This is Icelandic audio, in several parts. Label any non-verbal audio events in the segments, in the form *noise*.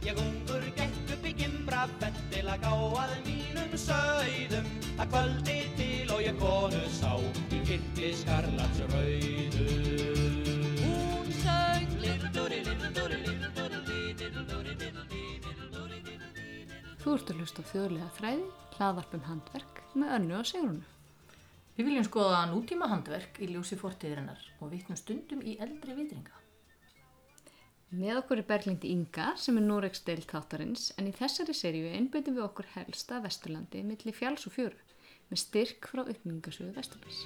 Ég ungur gekk upp í gimbra fett til að gá að mínum sögðum að kvöldi til og ég konu sá í kirkli skarlats rauðu. Hún little dúri, little dúri, little dúri. Þú ert að hlusta þjóðlega þræði, hlaðvarpum handverk með önnu og sigrunu. Við viljum skoða nútíma handverk í ljósi fortíðirinnar og vitnum stundum í eldri vitringa. Með okkur er Berglind Inga sem er Noregs deilt þáttarins en í þessari seríu einbeitum við okkur helsta Vesturlandi milli fjáls og fjöru með styrk frá uppmyngasögu Vesturbæs.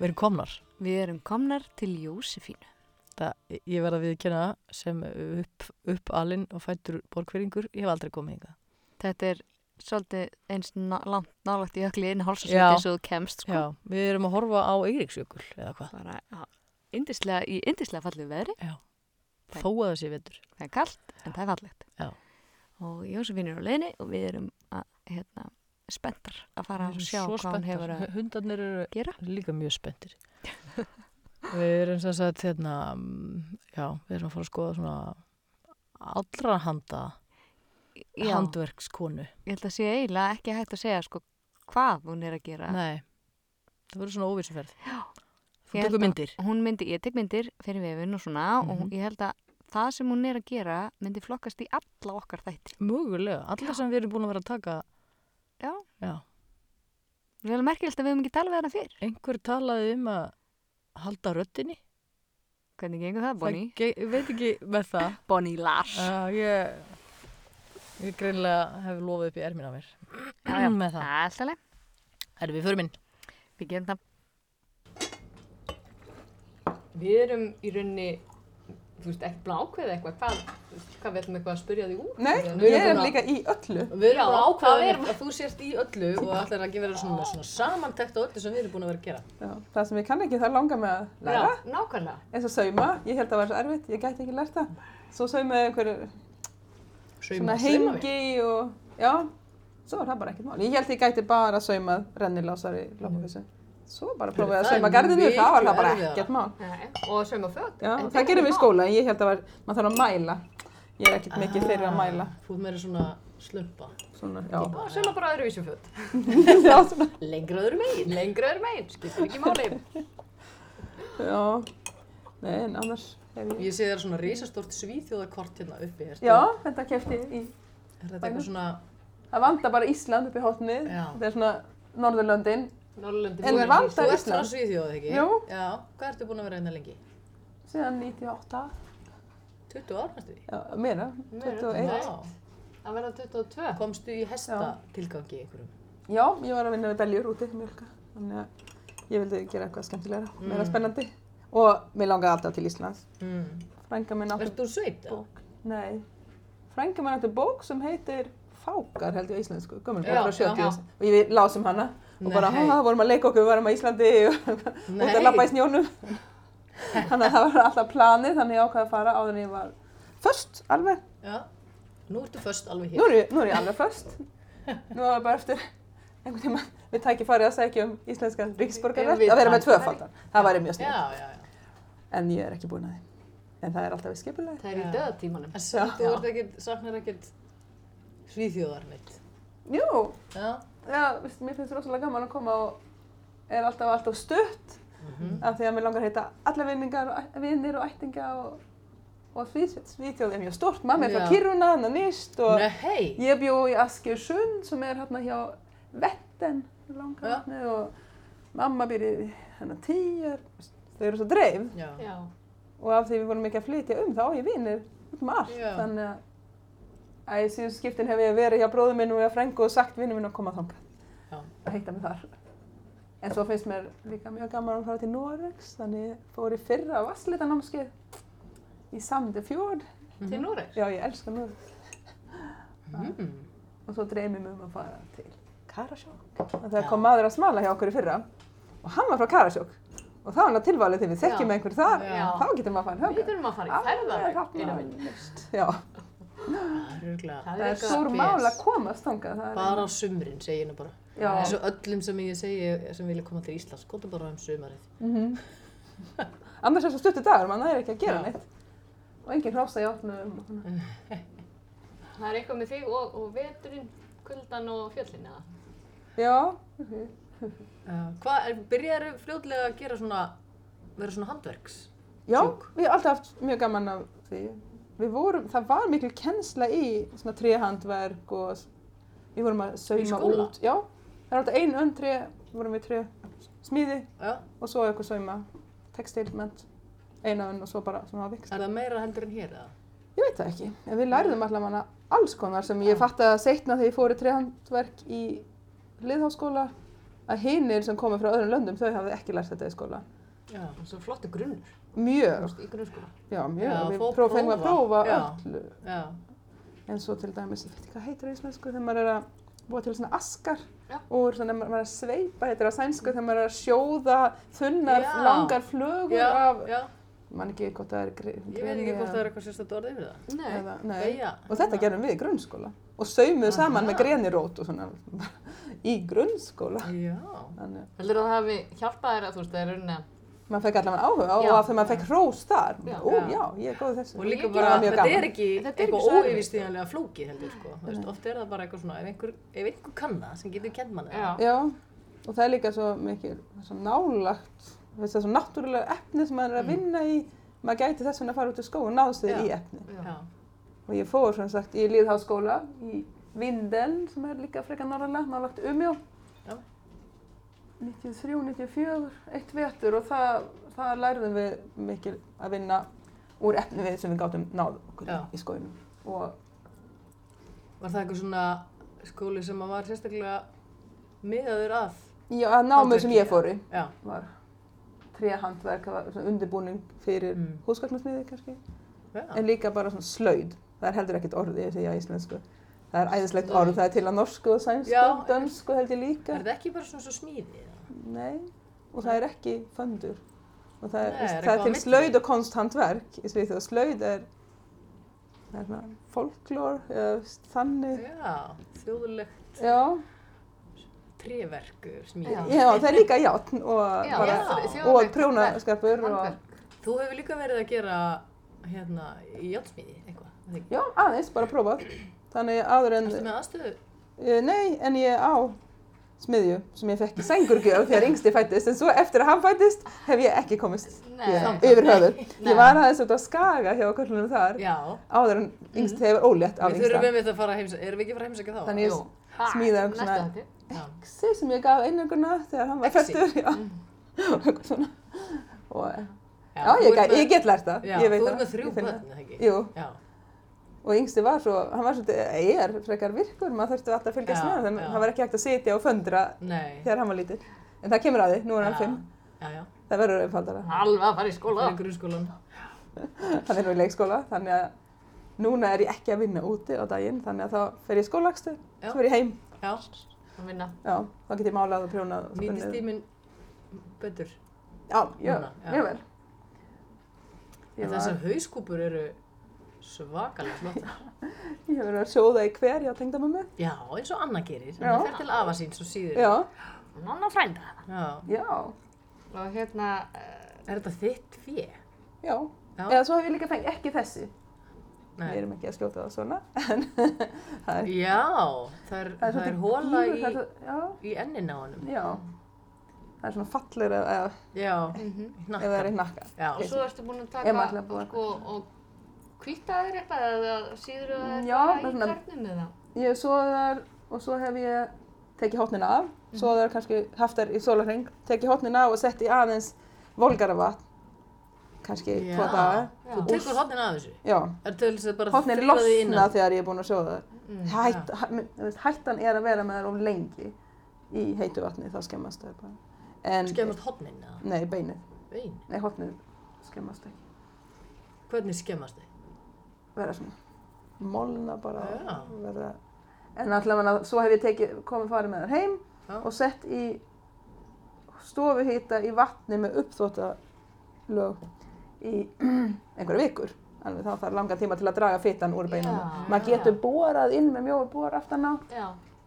Við erum komnar. Við erum komnar til Jósefínu. Það, ég verða við að kynna sem upp, upp alinn og fættur borgfyrringur. Ég hef aldrei komið hingað. Þetta er svolítið eins langt nálagt í ökli einu hálsasviti eins og þú kemst sko. Já, við erum að horfa á Eiríksjökul eða hvað. Bara já, yndislega, í yndislega fallið veðri. Já. Það- Þó að það sé vetur. Það er kallt en það er fallegt. Já. Og Jósefín er á leiðinni og við erum að, hérna, spenntar að fara að sjá hvað hann hefur spenntar. að Hundarnir eru gera. líka mjög spenntir. *laughs* við erum sem sagt, hérna, mm, já, við erum að fara að skoða svona allra handa Já, handverkskonu. ég held að sé eiginlega ekki hægt að segja sko hvað hún er að gera. Nei, það verður svona óvísuferð. Já. Þú tekur myndir. Hún myndi, ég tek myndir fyrir vefun og svona og Mhm. ég held að það sem hún er að gera myndi flokkast í alla okkar þætti. Mögulega, alla sem við erum búin að vera að taka, Já. já, Við erum merkilegt að við höfum ekki talað við hana fyrr. einhver talaði um að halda röttinni. Hvernig gengur það, Bonnie? Það, ge- ég veit ekki með það. *laughs* Bonnie Lars. Já, ég, ég greinlega hef lofið upp í ermin á mér Já, já. *clears throat* með það. Alltaf leið. Erum við fyrir minn? Við gerum það. Við erum í rauninni, þú veist, ekki búin að ákveða eitthvað, hvað, hvað við ætlum eitthvað að spyrja þig út? Nei, Við erum er að- líka í öllu. Við erum Já, búin að að þú sést í öllu og ætlar að gefa þér svona, svona samantekt á öllu sem við erum búin að vera að gera. Já, það sem ég kann ekki, það langar mig að læra. nákvæmlega. Eins og sauma, ég held að það var svo erfitt, ég gæti ekki lært það. Svo saumaði einhver svona hengi og, já, svo er það bara ekkert mál. Ég held ég gæti bara saumað rennilásar í loppafissu. Svo bara prófaði að Það er sauma gardinu, það var það bara ekkert mál. Og sauma föt. Já, það gerum við í skóla, en ég held að var, maður þarf að mæla. Ég er ekkert mikið fyrir að mæla. Þú ert meira svona slumpa. Svona, já. Og sauma bara öðruvísum föt. *laughs* já, svona, Lengra öðru megin, lengra öðru megin, skiptir ekki máli. *laughs* já. Nei, en annars hef ég... Ég sé þér svona risastórt svíþjóðakort hérna uppi. ertu- Já, þetta kefti í Er þetta eitthvað svona Það vantar bara Ísland upp í hótnið. Já. Þetta er svona Norðurlöndin. Norrlöndin? En Þú ert- vantar Þú ert Ísland. frá Svíþjóð, ekki? Jú. Já. Hvað ertu búin að vera hérna lengi? Síðan 98. 20 ár næstu því? Já, meira. 21. Vá. Það verða 22. Komstu í hesta tilgangi einhverjum? Já, ég var að vinna við beljur úti, mjölka. Þannig að ég vildi gera eitthvað skemmtilegra, meira spennandi. Og mér langaði alltaf til Íslands. Mm. Frænga minn átti Ertu úr sveit? eða? bók. Nei. Frænga minn átti bók sem heitir Fákar, held ég á íslensku. Gömul Já, bók frá 70. já. Og ég lásum hana. Og bara, ha, vorum að leika okkur, við varum á Íslandi og *laughs* út að lappa í snjónum. *laughs* þannig að það var alltaf planið, þannig ég ákvaði að fara áður en ég var först, alveg. Já. Nú ertu först alveg Nú hér. er ég, nú er ég alveg först. Nú var bara eftir einhvern tíma við tækifærið að segja um íslenskan ríksborgarrætt Við að vera með tvöfaldan. Það væri mjög Já, snill. já, já. En ég er ekki búin að því. En það er alltaf í skipulagi. Það er í Já. döðatímanum. En svo, þú ert ekkert, saknar ekkert svíþjóðar mitt. Jú, Já. Já, veist, mér finnst rosalega gaman að koma og er alltaf alltaf stutt Mhm. af því að mér langar að heita alla vinningar og vinir og ættinga og, og Svíþjóð, er mjög stort. Mamma er frá. Kiruna, hann er nýst og Nei, ég bjó í Askersund sem er hérna hjá Vetten, langa Já. vatnið og mamma býr í hérna Týjar. Þau eru svo dreif. Já. Já. og af því við vorum ekki að flytja um þá á ég vinir út um allt Já. þannig að að í síðan skiptin hef ég verið hjá bróðum minn og ég frængu og sagt vinnum minn að koma Já. að heita mig þar. En svo finnst mér líka mjög gaman að fara til Noregs þannig ég fór í fyrra vassleitanámskeið í Sandefjord Til Noregs. já ég elska Noregs. Mm. og svo dreymið mig um að fara til Karasjok. Og Já. það kom maður að smala hjá okkur í fyrra og hann var frá Karasjók og það var hann tilvalið þegar við þekkjum einhver þar, Já. þá getum maður að fara Við þangað. þurfum að fara í Alveg ferðalag þarna einu minn. laust. Já, Það er það er stór mál að komast þangað. það er- Bara á sumrin, segi ég nú bara. Eins og öllum sem ég segi sem vilja koma til Íslands, komdu bara um sumarið. Mhm. *laughs* Annars er svo stuttu dagur, mann það er ekki að gera neitt. Og enginn hrása í svona. *laughs* Það er eitthvað með þig og, og veturinn, kuldan og fjöllin eða? Já, Uh, *laughs* hvað, er- byrjaðu fljótlega að gera svona, vera svona handverks? já, við hefum alltaf haft mjög gaman af því. Við vorum, það var mikil kennsla í svona tréhandverk og við vorum að sauma út. Já, það er alltaf ein önn tré, vorum við tré, smíði Já. og svo eitthvað sauma, textilment, eina önn og svo bara svona að viksa. Er það meira heldur en hér eða? Ég veit það ekki, en við lærðum allavega alls konar sem ég fatt að setna þegar ég fór í tréhandverk í liðháskóla að hinir sem komið frá öðrum löndum þau hafði ekki lært þetta í skóla. Já. Það er svo flottu grunnur, þú Mjög, veist, í grunnskóla. já mjög, Já, við próf, fengum að prófa. Já. öllu. Já. En svo til dæmis, ég veit ekki hvað heitir það í íslensku, þegar maður er að búa til svona askar Já. úr svona, maður er að sveipa, heitir það á sænsku, þegar maður er að sjóða þunnar, Já. langar flögur Já, af, já. mann ekki hvort það er gre- Ég veit ekki hvort það er eitthvað sérstætt orð yfir það. Nei, eða, nei. Beygja. Og þetta gerum við í grunnskóla og saumuð saman með grenirót og svona *laughs* í grunnskóla. Já. Þannig heldur það hafi hjálpað þér að þú veist, það er rauninni að maður fekk allavega áhuga á Já. og af því maður fekk hrós þar. Já. Ó, Já. ég er góð þessu. Og líka bara, þetta er ekki Þetta er ekki eitthvað óyfirstíðanlega flókið heldur, sko. Þú veist, oft er það bara eitthvað svona, ef einhver, ef einhver kann það sem getur kent manni Já. Já, og það er líka svo mikið, það er svo nálagt, þess að svo náttúrulega efni sem maður er að Mm. vinna í, maður gæti þess vegna að fara út í skó og náð sér Já. í efni. Já. Og ég fór sem sagt í Lýðháskóla í Vindeln sem er líka frekar norðarlega, nálagt Umjó. Já. 93, 94, eitt vetur og það, það lærðum við mikið að vinna úr efni við sem við gátum náð okkur Já. í skóinum. Og Var það eitthvað svona skóli sem að var sérstaklega miðaður að? já, að námið sem ég fór í Já. var svona undirbúning fyrir Mm. húsgagnasmiði kannski. Já. En líka bara svona slöyd. Það er heldur ekkert orðið, ég segja á íslensku. Það er æðislegt orð, það er til á norsku og sænsku, Já. dönsku held ég líka. Er þetta ekki bara svona svo smíði? Nei, og það er ekki föndur. Og það er, Nei, er það til slöyd og konsthandverk í Svíþjóð. Slöyd er, er svona folklór, þannig. Já, þjóðulegt Já, tréverku smíði. Já. já, það er líka játn og, og þjóðlegt handverk. Þú hefur líka verið að gera hérna í játsmíði eitthvað, já, aðeins, bara prófað. Þannig áður en, Ertu með aðstöðu? Eh, Nei, en ég á smiðju sem ég fekk í sængurgjöf þegar yngsti fættist en svo eftir að hann fættist hef ég ekki komist hér, yfir höfuð. Nei. Ég var aðeins út á skaga hjá köllunum þar Já. áður en yngsti hefur ólétt af yngsta. erum við ekki að fara heimsækja þá? Þannig ég smíðaði næsta svona exi sem ég gaf einunguna þegar hann var fættur. Já, og Já, já, ég, ég get lært það. Já, ég veit þú ert með þrjú börn, ekki? Jú. Og yngsti var svo, hann var svolítið, er frekar virkur, maður þurfti alltaf að fylgjast með, þannig að hann var ekki hægt að sitja og föndra Nei. þegar hann var lítill. En það kemur að því, nú er hann fimm. Það verður einfaldara. Alveg að fara í skóla. *laughs* Það er grunnskólan. Hann er nú í leikskóla, þannig að núna er ég ekki að vinna úti á daginn, þannig að þá fer ég Já. svo fer ég heim. Já. Að vinna. Já, þá get ég málað og prjónað Nýtist tíminn betur. Já, já, mjög vel. Ég, þessar hauskúpur eru svakalega flottar. ég hef verið að sjóða í hver, já, tengda með mig. Já, eins og Anna gerir. Hún fer til afa síns og síður. Já, Nanna frænda. Já. já, Og hérna, uh, Er þetta þitt fjö? já. Já. Eða svo hef ég líka fengið, ekki þessi. Við Nei. erum ekki að skjóta það svona, *laughs* það er, Já, það er, það er, það er hóla í, það svo- Já, í ennin á honum. já. Það er svona fallir Já, mhm. í ef það er í hnakka. Já. og svo ertu búin að taka búa- sko, og kvítaðir eitthvað eða síður það eitthvað það er í karnum eða? Ég hef soðar og svo hef ég tekið hotnin af, soðar kannski haft þær í sólarheng, tekið hotnin af og sett í aðeins volgara vatn, kannski tvo daga. Já. Þú tekur hodnin af þessu. Já, Er til þess að bara þig losna innan? þegar ég er búin að sjóða þær. Mm. Hætt, veist, hættan er að vera með þær of lengi í heitu vatni, þá skemmast þær bara. En, Skemmast hodnin eða? Nei, beinið. Vein. Nei, hotnið skemmast ekki. Hvernig skemmast þið? Vera svona molna bara og vera... En allavega, svo hef ég tekið, komið farið með þær heim Já. og sett í stofuhýta í vatni með uppþvottalög í *clears throat* einhverja vikur. Alveg þá þarf langan tíma til að draga fitan úr beinunum. Já. Maður getur borað inn með mjóu bor aftan á.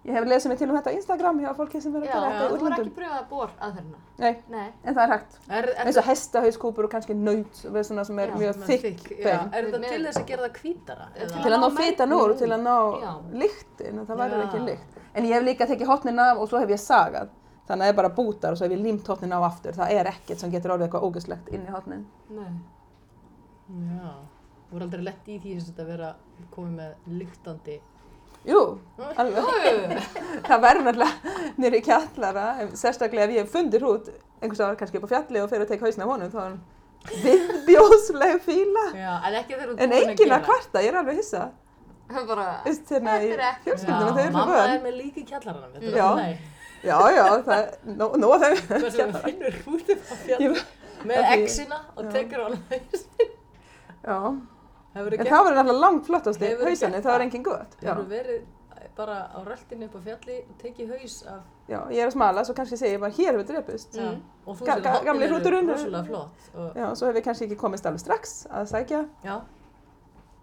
Já, Ég hef lesið mig til um þetta á Instagram hjá fólki sem verður já, að gera þú þetta í voru útlöndum. ekki pröfað bor aðferðina. Nei, Nei. en það er hægt. Er, er, Eins og hestahauskúpur og kannski naut við svona sem er Já, mjög þykk já, bein. er þetta til þess að gera það hvítara? Til eða- Til að ná mergnum úr, úr. til að ná Já. lyktin og það verður Já. ekki lykt. En ég hef líka tekið hotnin af og svo hef ég sagað. Þannig að það er bara bútar og svo hef ég límt hotnin á aftur. Það er ekkert sem getur orðið eitthvað ógæslegt inn í hotnin. Jú, alveg. *laughs* það verður náttúrulega nýri kjallara, en sérstaklega ef ég hef fundið hrút einhvers ára kannski upp á fjalli og fyrir að teka hausna af honum, þá er hann viðbjóðsleg fíla. Já, en ekki þegar þú En búin að enginn að gera. kvarta, ég er alveg hissa. Það bara, hérna í Þetta er ekki- fjölskyldunum, þau eru svo mamma vön. er með líka í kjallaranum, þetta er alltaf leið. Já, já, það er nó- nóg að þau. Hvað sem finnur út upp á fjalli með exina og tekur á hann haus. Já, Hefur en það verður náttúrulega langt flottast í gert það er það? enginn gott. Já, hefur verið bara á röltinu upp á fjalli og tekið haus af, já, ég er að smala, svo kannski segi ég bara hér hefur drepist. já, og þú ga- að hrúturinn. eru rosalega flott. Og, Já, svo hef ég kannski ekki komist alveg strax að sækja já,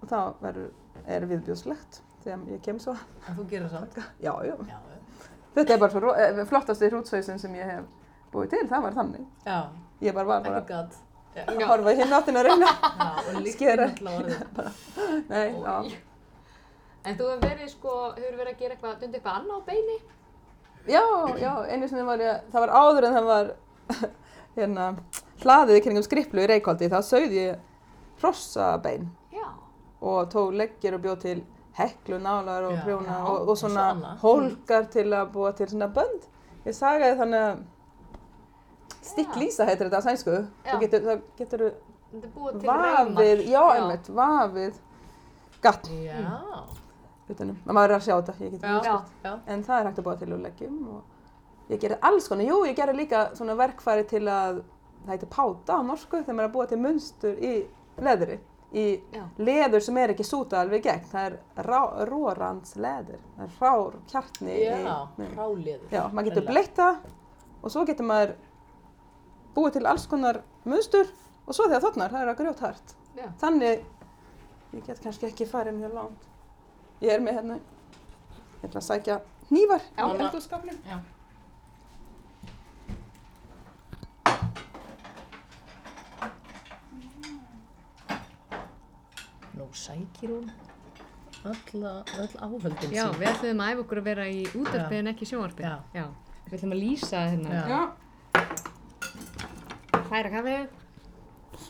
og þá verður, er viðbjóðslegt þegar ég kem svo. en þú gerir samt. Já, já. Já, Þetta er bara svo eh, flottasti hrútshausin sem ég hef búið til, það var þannig. já, Ég bara var bara að horfa í hinn áttin að reyna. *laughs* Skera. *laughs* Nei, já. en þú hefur verið sko, hefur verið að gera eitthvað, dundi eitthvað annað á beini? Já, já, einu sinni var ég, það var áður en það var *laughs* hérna hlaðið í kringum skripplu í Reykjóldi, þá sauði ég hrossabein Já. og tók leggir og bjóð til heklu, nálar og prjóna og, og og svo svona hólkar til að búa til svona bönd. Ég sagaði þannig að stikklýsa heitir þetta á sænsku. Já. Þú getur, það getur Þetta er búið til vafið, já, Já. einmitt, vafið gatt Já, utanum. Maður er að sjá þetta, ég get já, Já. já. en það er hægt að búa til úr leggjum og ég gerði alls konar, jú ég gerði líka svona verkfæri til að það heitir páta á norsku þegar maður er að búa til munstur í leðri í Já. leður sem er ekki súta alveg í gegn það er rá- rórans leður það er rár kjartni Já, í, hráliður. já, maður getur Hreinlega. bleitt það og svo getur maður búið til alls konar munstur og svo þegar þotnar, það er að grjót hart Já. þannig ég get kannski ekki farið mjög langt ég er með hérna ég ætla að sækja Já. í eldhússkapnum Já. Nú sækir hún alla, öll áhöldin Já, sín. við ætlum að æfa okkur að vera í útarpi Já. en ekki sjónvarpi. Já. Við ætlum að lýsa hérna. Já. Færa kafið.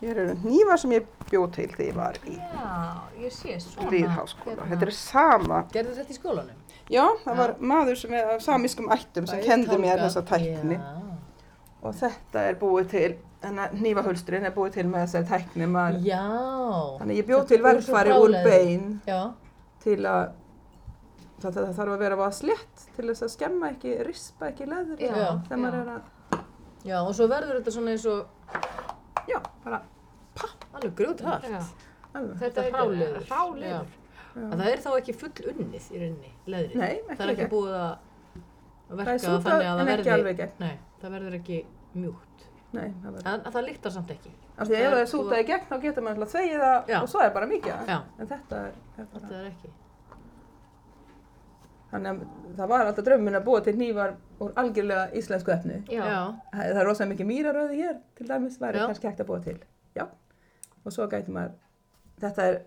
hér eru hnífar sem ég bjóð til þegar ég var í Já, ég sé svona. Lýðháskóla. hérna. Þetta er sama. Gerðu þetta í skólanum? Já, það var maður sem er af samískum ættum sem kendi mér þessa tækni. Já. Og þetta er búið til, þannig að hnífahulsturinn er búið til með þessari tækni. Maður, Já. þannig ég bjóð til er úr bein Já. til að það, það þarf að vera að slétt til þess að skemma ekki, rispa ekki leður Já. þegar maður er að, Já, og svo verður þetta svona eins og já, bara alveg grjóthart. Þetta er. En það er þá ekki full unnið í rauninni, leðrið. Nei, ekki Það er ekki gegn. búið að Það verka er það sútað þannig að það ekki verði... Nei, það verður ekki mjúkt. Nei, það verður. En það lyktar samt ekki. Af því að ef það er sútað í gegn þá getur maður alltaf þvegið það Já. og svo er bara mikið. En þetta er, er bara... Þetta er ekki. Þannig að það var alltaf drauminn að búa til hnífar úr algjörlega íslensku efni. Já. Það það er rosalega mikið mýraröði hér, til dæmis, væri Já. kannski hægt að búa til. Já. Og svo gæti maður, þetta er,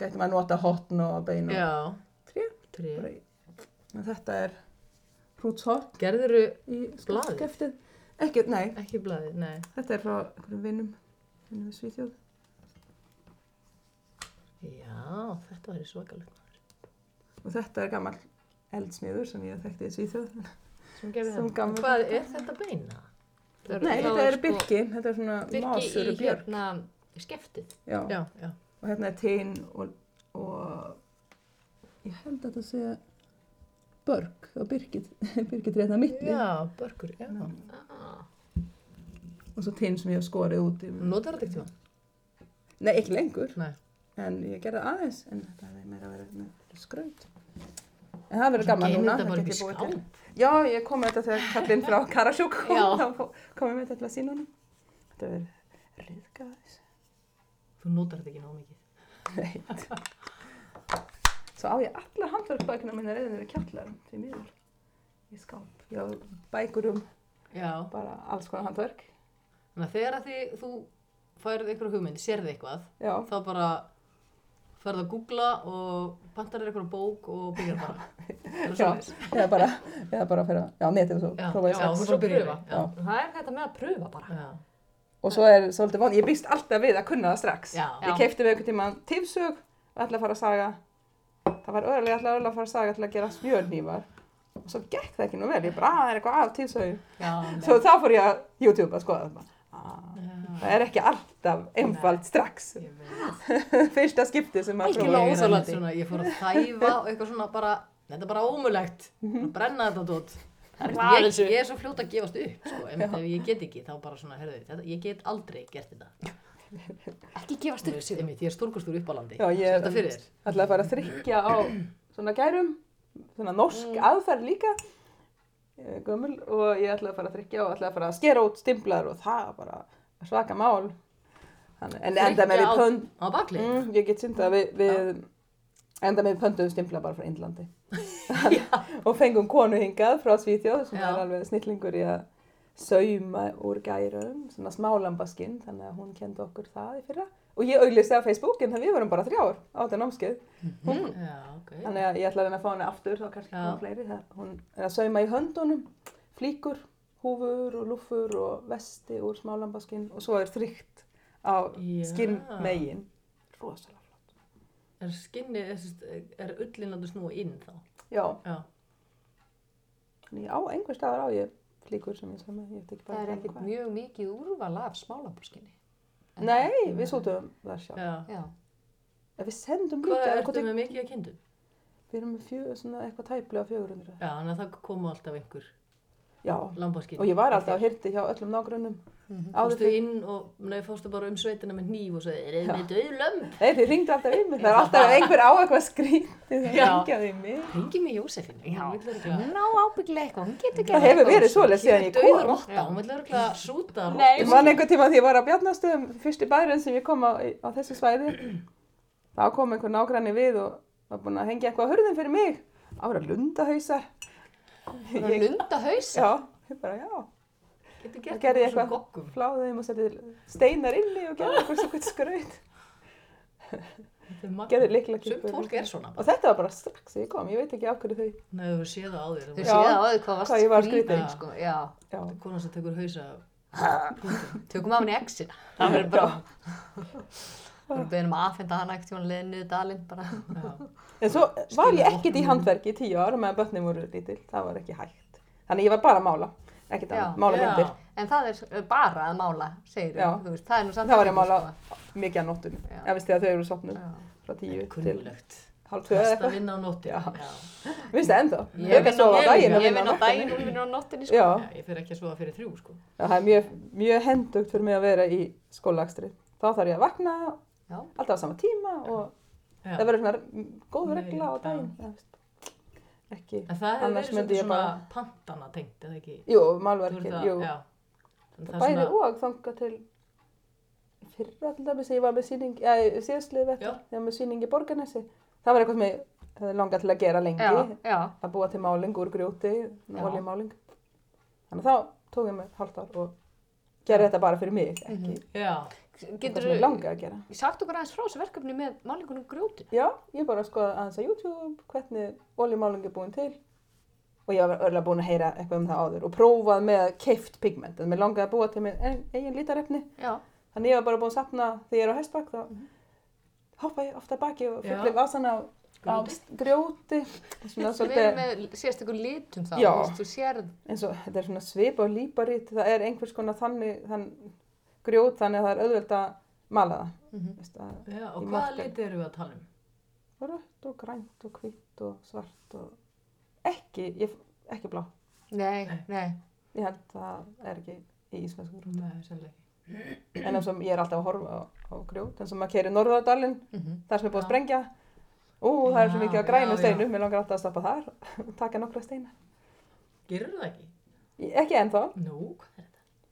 gæti maður nota hotn og bein og Já. tré. Tré. Bara í- En þetta er hrútshort í Blaðið? skafteftið. Ekki, nei, ekki blaðið, nei. þetta er frá einhverjum vinnum, vinnum við Svíþjóð. Já, þetta væri svakalegt. Og þetta er gammal eldsmiður sem ég þekkti í Svíþjóð. Hvað er þetta beina? Það Nei, þetta er sko birki, þetta er svona Birki másur í og björk. hérna skeftið. Já. Já, já. og hérna er tein og, og ég held að þetta sé börg og byrkit rétt að milli Já, börkur, já. Ah. og svo tein sem ég hef skorið út í. Notar þetta ekki það? Nei, ekki lengur, Nei. en ég gerði aðeins en þetta hefði meira verið skraut. En það verður gaman núna. það bara get upp í ég búið til. Já, ég kom með þetta þegar kallinn frá *laughs* Karasjúk kom, þá kom ég með þetta til að sína honum. Þetta verður riðgað þess. Þú notar þetta ekki ná mikið. Veit. Svo á ég allar handverksbækuna mína reyðin við kjallar því miður. Í skáp. Já, bækur um Já. bara alls konar handverk. Þannig að þegar að þið, þú færið einhverju hugmynd, sérði eitthvað, Já, þá bara ferð að googla og pantar þér einhverju bók og byrjar bara. *laughs* Er já, eða bara, eða bara fyrir að, já, netið og svo Já, prófa já, bara byrjar pröfa. það. Já. Það er þetta með að pröfa bara. Já. Og svo er svolítið von, ég býst alltaf við að kunna það strax. Já. Ég keipti við einhvern tíma tífsög og ætla að fara að saga. Það var öðrulega ætla að fara að saga til að gera smjörnývar. Og svo gekk það ekki nú vel, ég bara, að það er eitthvað af tífsögum. Já, Svo þá fór ég að YouTube að skoða það. Það er ekki alltaf einfalt strax. Ég veit. *laughs* Fyrsta skipti sem að Algjörlega prófa. Ég er fór að þæfa og eitthvað svona bara, þetta er bara ómulegt, Mhm. brenna þetta er Ég, ég er svo fljót að gefast upp, sko, en ef ég get ekki, þá bara svona, herðu, þetta, ég get aldrei gert þetta. Ekki gefast upp einmitt, ég er stórkostur upp á landi. Já, ég þér. ætla að fara að þrykkja á svona gærum, svona norsk Mm. aðferð líka, gömul, og ég ætla að fara að þrykkja og ætla að fara að skera út stimplar og það bara svaka mál. Þannig, en enda með við á- pönd, Á baklið. mm, ég get syndað við, við enda með pöndum stimpla bara frá Indlandi. *laughs* og fengum konu hingað frá Svíþjóð sem Já. er alveg snillingur í að sauma úr gærum, svona smálambaskinn, þannig að hún kendi okkur það í fyrra. Og ég auglisti á Facebook en það við vorum bara þrjár á þetta námskeið. Hún, Já, ok. Þannig að ég ætla að að fá henni aftur, þá kannski Já. koma fleiri. Það, hún er að sauma í höndunum, flíkur, húfur og lúfur og vesti úr smálambaskinn og svo er þrygt á Já. skinn megin. Rosalega flott. Er skinni, er, sem er ullin að snúa inn þá? Já, Já. þannig á einhver staðar á ég flíkur sem ég sauma, ég veit ekki Það bara er ekki ekkert hvað. mjög mikið úrval af smálambúrskinni. Nei, við sútum það sjálf. Já. Já. Ef við sendum Hvað líka, ertu við, með mikið að kindum? við erum með fjö, svona eitthvað tæplega 400. Já, þannig að það komu alltaf einhver Já, lambaskinn. og ég var alltaf að hirti hjá öllum nágrunum. Mhm. Áður Fórstu inn og, nei, fórstu bara um sveitina með hníf og sagði, er þið með döð lömb? Nei, þið ringdu alltaf í mig, það er alltaf einhver á eitthvað skrítið að Já. ringja því mig. Ringi mig Jósefin. Já. Hún vill örugglega- Hún á ábyggilega eitthvað, hún getur Það gert hefur eitthvað. verið svoleið síðan ég kom. rotta, hún vil örgulega súta Nei. Ég man einhvern tíma því ég var á Bjarnastöðum, fyrsti bærin sem ég kom á, á þessu svæði. Þá kom einhver nágranni við og var búinn að hengja eitthvað á hurðin fyrir mig. Það voru lundahausar. Hún er lunda hausa. Já, ég bara, já. Getur Það gert ég eitthvað eitthvað, goggum. fláði þeim og setti steinar inni og gerði eitthvað svona *laughs* skraut. Er. Gerði líkla Sumt fólk er svona Og bara. þetta var bara strax ég kom, ég veit ekki af hverju þau. Nei, þú hefur séð það á þér. Þau Þú Já. séð á þau hvað varst Hvað ég var skrýtin. sko. Já. Já, Konan sem tekur hausa. *laughs* Tökum af henni exina. Það verður bara... *laughs* Það verður beðin um að aðfenda hana ekkert hún leiðin niður dalinn bara. Já. *laughs* En svo var ég ekkert í handverki í tíu ára meðan börnin voru lítil, það var ekki hægt. Þannig ég var bara að mála, ekkert annað, mála myndir, En það er bara að mála, segir Já. þú. veist, það er nú samt Það var ég að mála. mikið að nóttum, Já. ef veist þið að þau eru sopnum Já. frá tíu til hálf tvö eða Best að eitthvað. vinna á nótti. Já. *laughs* Vistu það ennþá? Ég að vinn á- daginn og vinn á nóttinni, sko. Já, Já, ég fyrir ekki að sofa fyrir þrjú, sko. Já, það er mjög, mjög hendugt fyrir mig að vera í skólagstri. Þá þarf ég að vakna Já. alltaf á sama tíma og Já. það verður svona góð regla á daginn. Ekki, En það hefur annars verið myndi ég svona bara, pantana tengt, eða ekki? jú, að- jú. Er Bæði svona- og þanga til fyrra til dæmis, ég var með síning, já, síðastlið vettur, ég var með síning í Borgarnesi. Það var eitthvað sem ég hefði langað til að gera lengi, Já, já. að búa til máling úr grjóti, oljumáling. Þannig að þá tók ég mig hálft ár og gerði þetta bara fyrir mig, ekki Já. Getur ég langaði að gera. sagt okkur aðeins frá þessu verkefni með málingunum grjóti? Já, ég bara skoða aðeins á YouTube hvernig oljumáling er búin til og ég var örgulega búin að heyra eitthvað um það áður og prófað með keift pigment en mér langaði að búa til minn ein- eigin lítarefni Já. þannig ég var bara búin að sapna þegar ég er á hestbakk þá hoppa ég ofta baki og fyllir vasana á, á Grjóti. svona Við erum með sérstökur litum þá, Já. þú þú eins og þetta er svona svip og líparít það er einhvers konar þannig þann, grjót þannig að það er auðvelt að mala það. Veist að Já, og hvaða liti eru við að tala um? rött og grænt og hvitt og svart og ekki, ég, ekki blá Nei, Nei. ég held að það er ekki í íslensku grjót Nei, sennilega ekki. en eins og ég er alltaf að horfa á, á grjót eins og maður keirir Norðardalinn Mhm. þar sem er búið að sprengja Ú, það er svo mikið já, já. steinum, mér langar alltaf að stoppa þar og *laughs* taka nokkra steina. Gerur það ekki? Ekki ennþá, Nú, hvað er?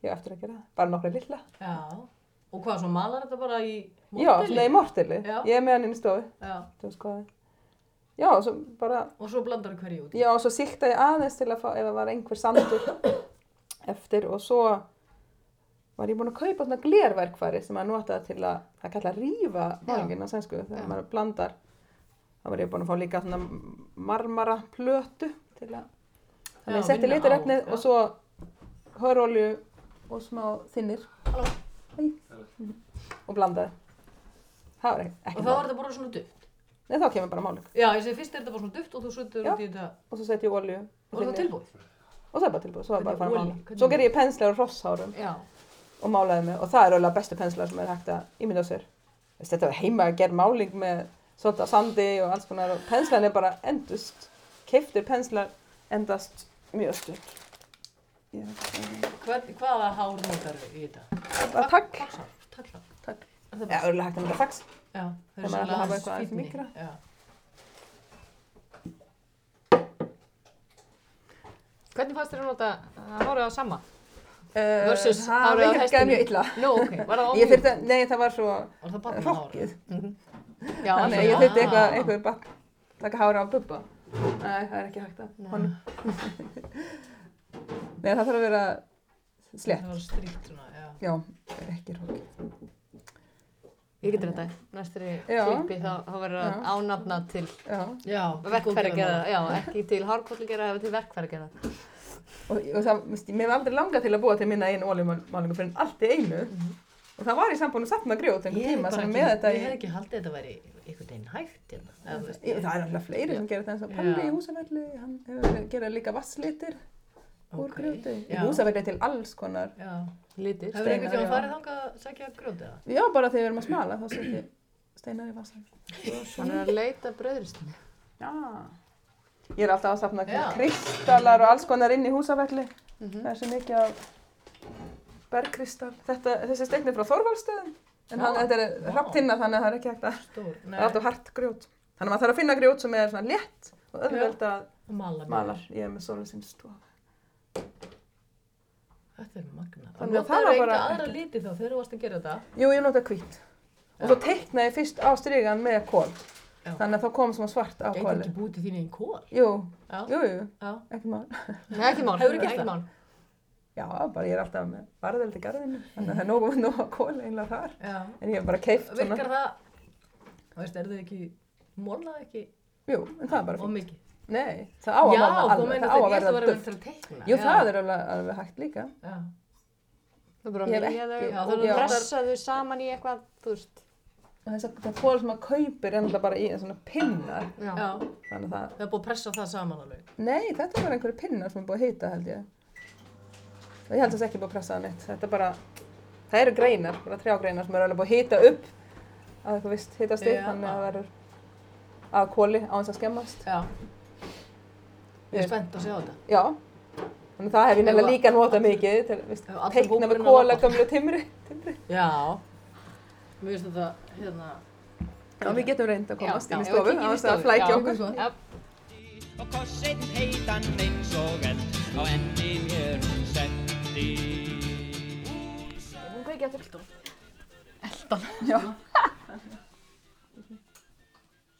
Ég á eftir að gera það, bara nokkra lilla. Já. Og hvað, svo malar þetta bara í Já, morteli? svona í mortili. Já. Ég er með hann inn í stofu, Já. þú veist hvað. Já, og svo bara, Og svo blandar það hverju út? já, og svo síkta ég aðeins til að fá, ef það var einhver sandur *coughs* eftir og svo var ég búin að kaupa svona glerverkfæri sem að nota til að, það kalla að rífa málingin á sænsku, þegar Já. maður blandar. þá var ég búin að fá líka svona marmara plötu til að þannig Já, ég setti já. og svo hörolju og smá þinnir. Hæ. og blandaði það var ekki, Og þá var þetta bara svona duft? Nei, þá kemur bara máling Já, ég segi fyrst er þetta bara svona duft og þú Já. út í þetta. og svo setti ég olju Og það er tilbúið? og það er bara tilbúið, svo er bara að fara að mála svo ger ég penslar og rosshárum Já. og málaði mig og það er alveg bestu penslar sem er hægt að ímynda sér þetta var heima að gera máling með svona sandi og alls konar og penslan er bara endust keiftir penslar endast mjög stutt Er að það. Hvern, hvaða hár notar í þetta? bara takk. Tagl. Er það Já, best? örgulega hægt að mynda fax Já, það er ætlar að svolítið hafa eitthvað aðeins mýkra. Já. Hvernig fannst þér að nota að hárið á sama? Uh, Versus það hárið á virkaði hestinum. mjög illa Nú, ok, var það *laughs* að- nei það var svo Og það barnahár. hrokkið *laughs* Já, þannig að ég þurfti eitthvað, eitthvað bara taka hára á bubba nei það er ekki hægt að honum *laughs* nei það þarf að vera slétt Það var stríkt svona, já. já, ekki hrokkið Ég getur þetta, næstur í Já. klippi þá, þá verður það Já. ánafna til já Já. já, ekki til hárkolli gera, eða til verkfæri gera. og, og það, mér var aldrei langað til að búa til minna einu oljumálingu fyrir allt í einu og það var í sambúinu satt með grjót einhvern Ég tíma sem ekki, með þetta ég í, hef ekki haldið að þetta væri einhvern veginn hægt hérna. það er alltaf fleiri sem gerir þetta eins og Palli Já. í húsavelli, hann hefur gerað líka vasslitir úr Ok, grjóti. Húsavelli er til alls konar. Já. Litir. Hefur einhvern tíma farið þangað að sækja grjótið það? Já, bara þegar við erum að smala þá setjum ég steinar í vassan. Hann er að leita bröðristinni. Já. Ég er alltaf að safna Já. kristalar og alls konar inn í húsavelli. Mhm. Það er svo mikið af bergkristall. Þetta, þessi steinn er frá Þorvaldstöðum. En hann, þetta er Vá. hrapptinna þannig að það er ekki hægt að, Stór. það er alltaf hart grjót. Þannig að maður þarf að finna grjót sem er svona létt og auðveld að Mala. mala. Ég er með sólusins stofa. Þetta er magna. Þannig að að það það var bara enga aðra ekkert. liti þá þegar þú varst að gera þetta. Jú, ég nota hvít. Og svo teiknaði ég fyrst á strygan með kól. Já. Þannig að þá kom svona svart á Gæti kóli. ekki búið til þín einn kól. Jú, Já. jú, jú, Já. ekki mál. Nei, ekki mál. Hefurðu gert ekki það? Já, bara ég er alltaf með varðeld í garðinu. Þannig að það er nógu *laughs* nógu kól einlega þar. Já. En ég hef bara keift svona. Virkar það, þú veist, er er? Nei, það á að Já, mála þú alveg. meinar Það á að þetta, ég að verða vera duft. til að teikna. Jú, Já. það er alveg, alveg hægt líka. Já. Það er bara Ég að mýja þau Já, þú já. pressa þau saman í eitthvað, þú veist. Að það kól sem maður kaupir er náttúrulega bara í svona pinnar. Já. Já. Þannig að það, Það er búið að pressa það saman alveg. nei, þetta er bara einhverju pinnar sem er búið að hýta held ég. Ég held að það sé ekki búið að pressa það neitt. Þetta er bara, það eru greinar, bara trjágreinar sem eru alveg búið að hýta upp að eitthvað vist hýtastig, Já. þannig að það verður að kóli á þess að skemmast. Já. Ég er spennt að sjá þetta. Já, þannig að það hef ég nefnilega líka notað mikið til allir teikna með að kóla gamlu timri. timri. Já. Mér finnst þetta, hérna, Já, við getum reynd að komast inn í stofu, kíkjum í á þess stofu. að flækja okkur. og kossinn heitan eins og eld á enni mér hún setti. hún kveikja eftir eldum. Já. *laughs*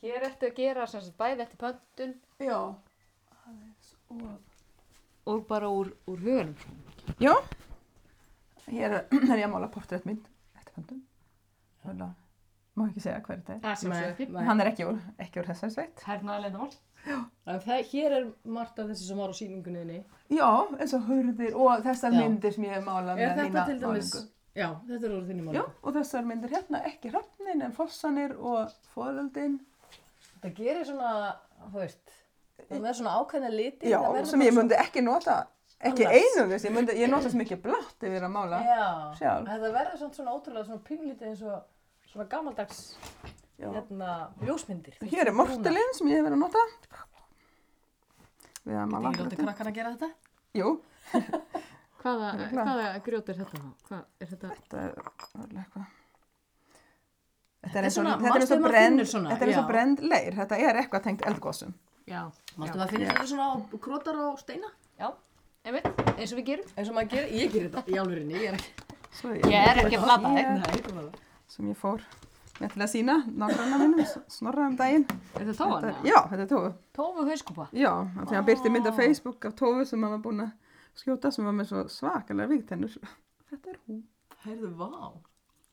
Hér ertu að gera sem sagt bæði eftir pöntun Já. Og... og bara úr, úr hugunum. Já. Hér *clears throat* er, ég að mála portréttmynd eftir að má ekki segja hver þetta er. Nei, nei. Hann er ekki úr, ekki úr þessari sveit. Hernaðarlega mál. Hér er margt af þessi sem var á síningunniðni. Já, eins og hurðir og þessar Já. myndir sem ég hef málað Er með þetta dæmis, málingu. já, þetta er úr þinni Já, málingu. og þessar myndir hérna, ekki hrafnin en fossanir og fóröldin. Það gerir svona, þú veist, það er svona ákveðna liti. Já, verður sem ég myndi ekki nota, ekki Annars. einungis, ég, myndi, ég nota svo mikið blátt yfir að mála. Já, Sjálf. það verður svona, svona ótrúlega svona pínlítið eins og svona gamaldags Já. hérna, ljósmyndir. Hér er mortelin sem ég hef verið að nota. Við að Getur mála ekki látið krakkar að gera þetta? Jú, *laughs* Hvaða, hvaða grjót er þetta þá? Hvað er þetta? þetta er alveg eitthvað. Þetta er eins og, þetta er maður brend, þetta er leir, þetta er eitthvað tengt eldgósum. Já, Mástu maður finnir þetta svona á krotar á steina? já, einmitt, eins og við gerum. Eins og maður gerir, ég gerir þetta í álfurinni, ég er ekki. Svo Ég er ekki að blata þig. Sem ég fór með til að sína, nágranna minnum, snorra um daginn. Er þetta tóan? Þetta- Já, þetta er tófu. Tófu hauskúpa. Já, af því að hann byrti mynd af Facebook af tófu sem hann var búin að skjóta sem var með svo svakalega vígtennur. *laughs* Þetta er hún. Heyrðu, vá.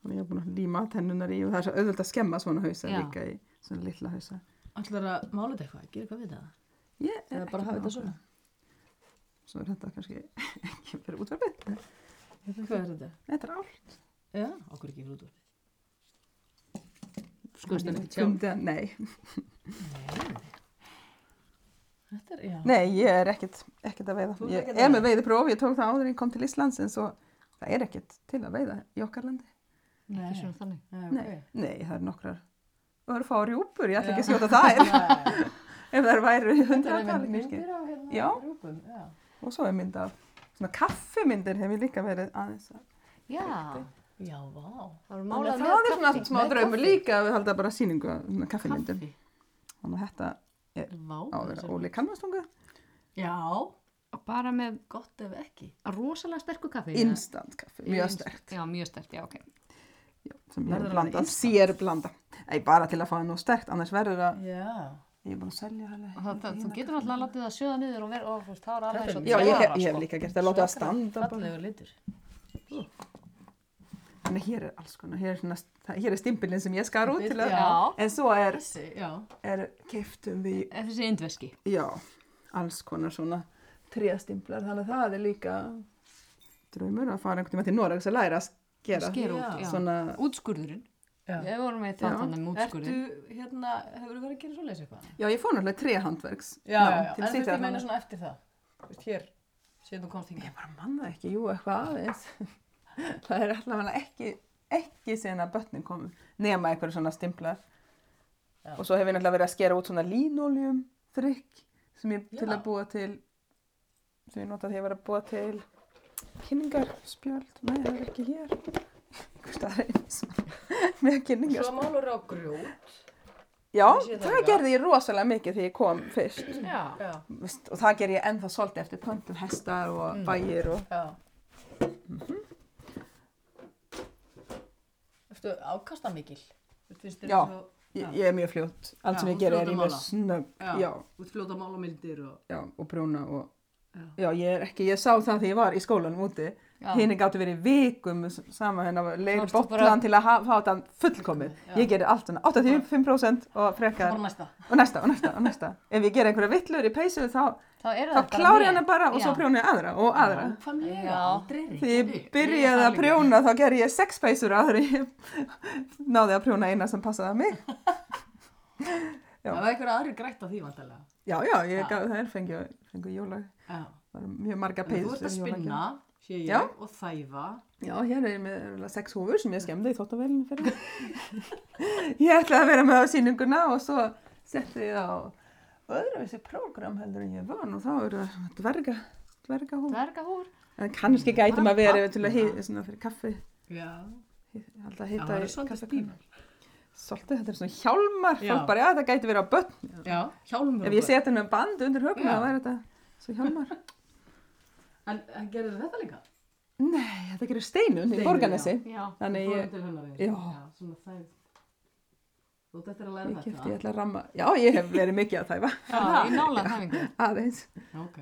Og ég hef búin að líma tennunar í og það er svo auðvöld að skemma svona hausa líka í svona litla hausa. Ætlar að mála þetta eitthvað, gera eitthvað við það? Ég er ekki hafa búin þetta að svona? Svo er þetta kannski *laughs* ekki fyrir útvarfið. Hvað er þetta? Þetta er allt. Já, okkur ekki fyrir útvarpið. Skuðst hann ekki. Fundi að, nei. Þetta er, já. Nei, ég er ekkert, ekkert að veiða. Þú Ég að er með veiða? veiðipróf, ég tók það áður en kom til Íslands en svo það er ekkert til að veiða í okkar landi. Ekki svona þannig. Nei, Nei, nei, það er nokkrar örfá rjúpur, ég ætla ekki að skjóta þær *laughs* ef það væri Þetta hundra er tali með kannski. myndir af hérna Já. rjúpum, já. Og svo er mynd af svona kaffimyndir hef ég líka verið aðeins að. Já, Já, vá. það er svona kaffi. smá draumur líka að við halda bara sýningu af. Kaffi. Þannig að þetta Vá. á að vera Óli Kalmarstunga. Já, Og bara með gott ef ekki. rosalega sterku kaffi. Instant kaffi, mjög stert. Já, mjög stert, já, ok. Já, sem ég Verður instant? sér blanda. Ei, bara til að fá það nú stert, annars verður það, Já. ég er búin að selja það. Þú getur alltaf að láta það sjöða niður og vera, og þú veist, það er alveg svo Já, ég, hef- ég hef sko. líka gert það, láta það standa bara. Fallegur litur. Þannig hér er alls konar, hér er, svona, hér er stimpilinn sem ég skar út til að, Já, en svo er, er keiftum við, þessi indveski. já, alls konar svona tréstimplar, þannig að það er líka draumur að fara einhvern tíma til Noregs að læra að gera út, svona, Útskurðurinn. Já. Við vorum með Já. þáttan um útskurðin. Ertu, hérna, hefur þú verið að gera svoleiðis eitthvað? já, ég fór náttúrulega tréhandverks Já, já, já. til En þú veist, ég meina svona eftir það. Þú veist, hér, síðan þú komst hingað. Ég bara manna ekki, jú, eitthvað aðeins. *laughs* það er allavega ekki, ekki síðan að börnin komu, nema einhverju svona stimplar. Já. Og svo hef ég náttúrulega verið að skera út svona línóljum frikk sem ég til að búa til, sem ég notaði þegar ég var að búa til kynningarspjöld. Nei, það er ekki hér. Einhver staðar eins með Svo kynningarspjöld. málur á grjót. Já, Ég það það gerði ég rosalega mikið þegar ég kom fyrst. Já. Já. Vist, og það ger ég ennþá svolítið eftir pöntum hestar og Mm. bæir og Já. Ertu ákasta mikil? Finnst þér Já. svo- ég, Já. ég er mjög fljótt. Allt Já, sem ég þú ger fljót er að ég með mála. snögg, Þú ert fljóta málamildir og... já, og brúna og, Já. já, ég er ekki, ég sá það þegar ég var í skólanum úti. Hinn gáttu verið í vikum s- sama hennar leir Fórstu bara- botlan til að ha- fá þetta fullkomið. Já. Ég gerir allt svona 85% og frekar, Bara næsta. og næsta, og næsta, og næsta. Ef ég ger einhverja vittlur í peysu þá, Þá þá klári hana bara og svo Já. prjóna ég aðra og aðra. Já. aldrei Þegar reiknað ég byrjaði að prjóna þá ger ég sex peysur en ég náði að prjóna eina sem passaði að mig. Já. Það var einhverja aðri grætt á því vantarlega. Já, já, gaf það er fengið, fengið jólag. Já. Það eru mjög marga peysur. Þú ert að spinna, ég, Já. og þæfa. Já, hér er ég með sex húfur sem ég skemmdi í þóttavælinu fyrir. *laughs* ég ætlaði að vera með á sýninguna og svo setti ég á öðruvísi prógram heldur en ég var og þá eru dverga. Dvergahúr. En kannski gæti maður Bara verið til að hýta svona fyrir kaffi. Já. Það var kaffi. stífur. Svolítið, þetta er svona hjálmar, Já. fólk bara, já, þetta gæti verið á börn. Já, hjálmur. Ef ég seti henni band undir höfuna, Já. þá væri þetta svo hjálmar. En, en gerður þetta líka? Nei, þetta gerir steinun í Borganesi. Já. Þannig ég. Já. Svona þæf. Þú ert eftir að læra ég þetta. kefti, ég ætla að ramma, já, ég hef verið mikið að þæfa, Já, í nála þæfingu. aðeins. Ok.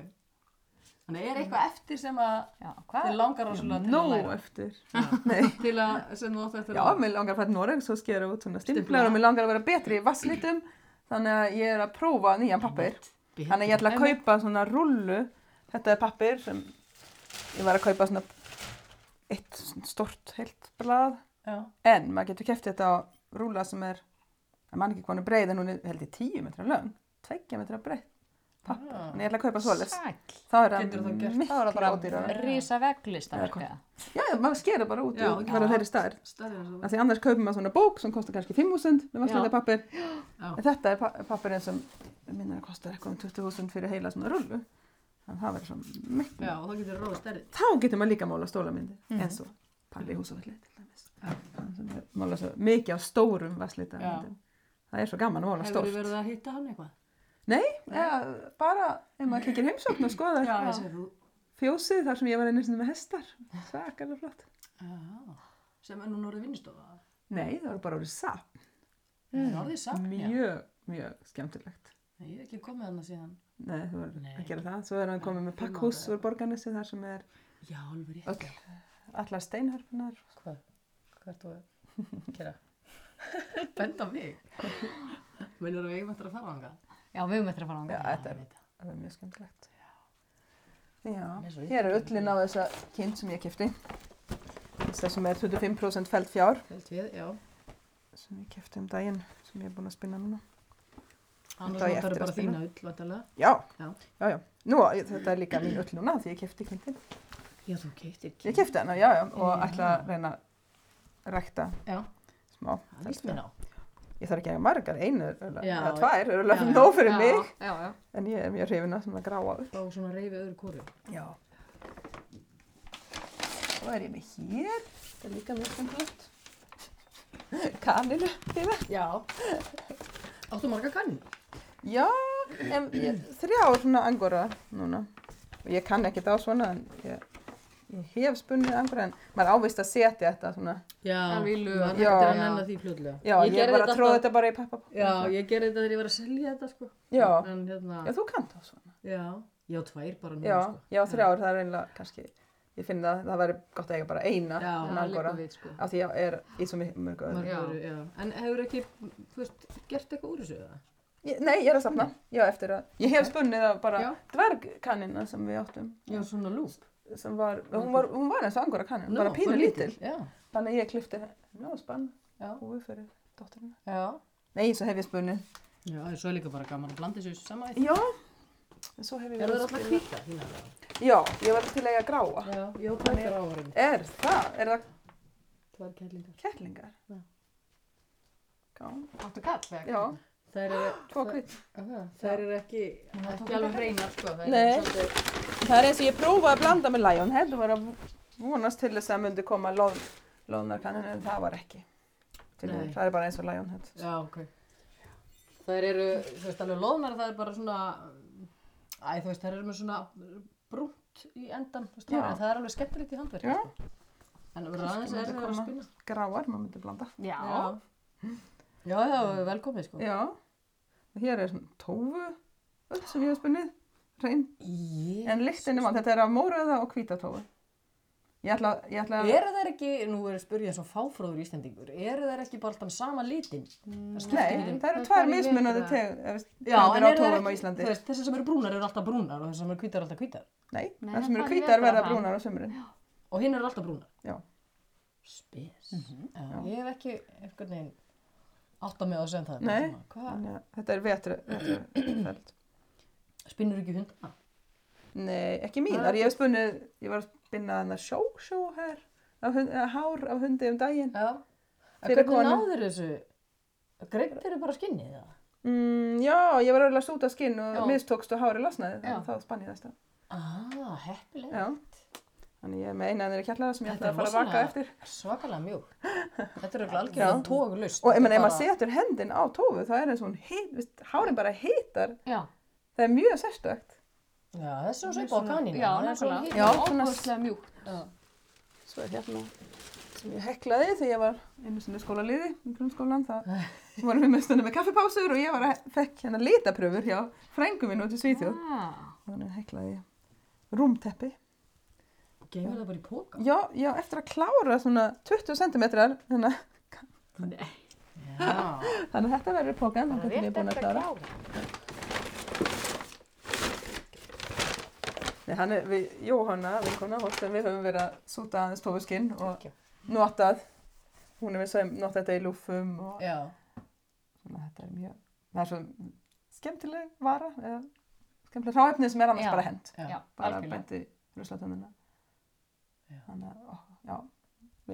Þannig er eitthvað eftir sem að Já, þið hvað? langar rosalega til Nó að læra? eftir. Já. Nei. *laughs* Til að, sem þú átt eftir Já, að mér langar að til Noreg, svo skera út svona Stimpla. stimplar og mér langar að vera betri í vasslitum, þannig að ég er að prófa nýjan pappir. Þannig að ég ætla að kaupa svona rullu, þetta er pappir sem ég var að kaupa svona eitt stort heilt blað, Já. en maður getur kæft þetta á rúla sem er, það man ekki hvað hún er breið, en hún er held í 10 metra löng, 2 metra breið pappir, Já. þannig ég ætla að kaupa. Sæl. Þá er Geturðu þá gert- það Það miklu bara ódýrara. rísa vegglista. Eða hvað? Já, já, maður skera bara út og já. verða þeirri stær. En. Af því annars kaupir maður svona bók sem kostar kannski 5.000 með vasslita pappir. Já. En þetta er pa pappirinn sem minna að kostar eitthvað um 20.000 fyrir heila svona rullu. Þannig að það verður svona miklu. Já, og þá getur ráða stærri. Þá getur maður líka að mála stólamyndir eins og Palli húsafalli mála svo mikið á stórum vasslita Já. það er svo gaman að mála Hefur stórt nei, ja, bara ef maður kikir heimsókn og ég þú. fjósið þar sem ég var einu sinni með hestar svakalega flott Já, sem er nú orðið vinnustofa. nei, það var bara orðið er orðið samt, já. mjög, mjög skemmtilegt Nei, Ég hef ekki komið þarna síðan. nei, þú verður Nei. að gera það svo er hann komið með pakkhús úr borgarnessi þar sem er Já, alveg rétt. allar steinhörpunar Hvað? Hvað ert þú að gera? *laughs* Benda á mig. *laughs* Mennur að við eigum eftir að fara ánga? Já, við höfum eftir að fara á Já, hana. þetta er, það er mjög skemmtilegt. Já, er hér er öllin á þessa kind sem ég kefti. Þess sem er 25% feld fjár Felt við, já. sem ég kefti um daginn sem ég er búin að spinna núna. Annars Þetta á ég notar eftir að bara þína ull, vantarlega. Já, Já. já, já. Nú, þetta er líka mín öll núna því ég kefti kindin. Já, þú keiptir Ég kefti hana, já, já, og Já. ætla að reyna að rækta Já, smá. það á. Ég þarf ekki að eiga margar, einu eða tvær, eru alveg nóg fyrir Já, mig, Já, já. en ég er mjög hrifin að svona gráa upp. Og svona reyfi öðru kóru. Já. Svo er ég með hér, þetta er líka mjög skemmtilegt. Kaninu, hérna. Já. Áttu marga kannu? Já, en ég, þrjá svona angora núna. Og ég kann ekkert á svona, en ég, ég hef spunnið angora, en maður ávist að setja þetta svona. Já, maður Já. að því fljóðlega. Já, ég, gerði var að tróða þetta bara í pappa. Já, ég gerði þetta þegar ég var að selja þetta, sko. Já. En hérna, Já, þú kannt á svona. já, já, tvær bara nú, Já, sko. já, þrjár, það er einlega kannski, ég finn það, það væri gott að eiga bara eina Já, Það angora. sko. Af því ég er í svo mjög Já. já. En hefur ekki, þú veist, gert eitthvað úr þessu, eða? Ég, nei, ég er að safna, já, eftir að, ég hef spunnið af bara Já. dvergkanina sem við áttum. Já, svona lúp. Sem var, hún var, hún var eins og angora kannin, bara pínu lítil. Þannig að ég klifti henni á spann já, húi fyrir dótturina. já. Nei, svo hef ég spunnið. Já, svo er líka bara gaman að blanda þessu saman eitt. Já, en svo hef ég Er það verið að alltaf spila. hvita þína? Já, ég var til að eiga gráa. Já, já, það er áhverjum. Er það, er það Tvær kellingar. kettlingar? Já. Gá, Áttu kall, eða? já, Það eru ekki, ekki alveg hreinar, sko. Nei. er Það er eins og ég prófaði að blanda með Lionhead og var að vonast til þess að myndi koma lón, lónarkannin en það var ekki. Það er bara eins og Lionhead. já, ok. Það eru, þú veist, alveg loðnar, það er bara svona, æ, þú veist, það eru með svona brúnt í endan, þú veist, það er alveg skemmtilegt í handverk. Já. sko. En það verður aðeins er það að koma. spinna. Gráar, maður myndi blanda. Já. Já. Já, já, velkomið, sko. Já, og hér er svona tófu öll sem ég hef spunnið, reyn. Ég... En lyktinni mann, þetta er af móröða og hvítatófu. Ég ætla, ég ætla að... Eru þær ekki, nú er spyrjað eins og fáfróður íslendingur, eru þær ekki bara alltaf sama litin? Það skiptir Nei, það eru tvær mismunandi Já, tegundir en á tófum á Íslandi. þú veist, þessar sem eru brúnar eru alltaf brúnar og þessar sem eru hvítar eru alltaf hvítar. Nei, Nei, þar sem eru vetur verða brúnar á sömurinn. Og hinn eru alltaf brúnar. Já. Spes. Já, ég hef ekki einhvern veginn átt að með að segja það. Nei. Svona, þetta er vetru, vetrufeld. Spinnur ekki hundana? Nei, ekki mínar. Ég hef spunnið, ég var að spinna þannig sjó, sjó hér, af hund, hár af hundi um daginn. Já. En hvernig náður þessu? Greint eru bara skinnið það? Mm, já, ég var auðvitað að súta skinn og mistókst og hári að þá spann ég að. Ah, heppileg. Þannig ég er með eina ennir kjallara sem ég Þetta ætla að er fara að vaka eftir. Svakalega mjúk. Þetta er alveg algjörlega tóglaust. Og ef maður Þetta er bara... setur hendin á tófu, það er eins og hún hit, viðst, hárin bara hitar. Já. Það er mjög sérstökt. Já, þessi er svipa á kanínu. Já, hann er svona svona- mjúkt. Já. Svo er hérna sem ég heklaði þegar ég var einu sinni skólaliði í grunnskólan. Það *laughs* vorum við með stundum með kaffipásur og ég var að fekk hérna litapröfur hjá frængum minn út í Svíþjóð. Ah. Þannig heklaði ég rúmteppi. Geymir það bara í póka? Já, já, eftir að klára svona 20 cm, þannig, Já. þannig að þetta verður pókan, þannig að ég er rétt búin að að klára. Nei, hann er, við, Jóhanna, vinkona, hóttum, við höfum verið að súta aðeins tófuskinn og notað, hún er við sem notað þetta í lúfum og Já. svona þetta er mjög, það er svo skemmtileg vara, eða skemmtileg hráefni sem er annars Já. bara hend, bara bendi ruslatöndina. Þannig að, já,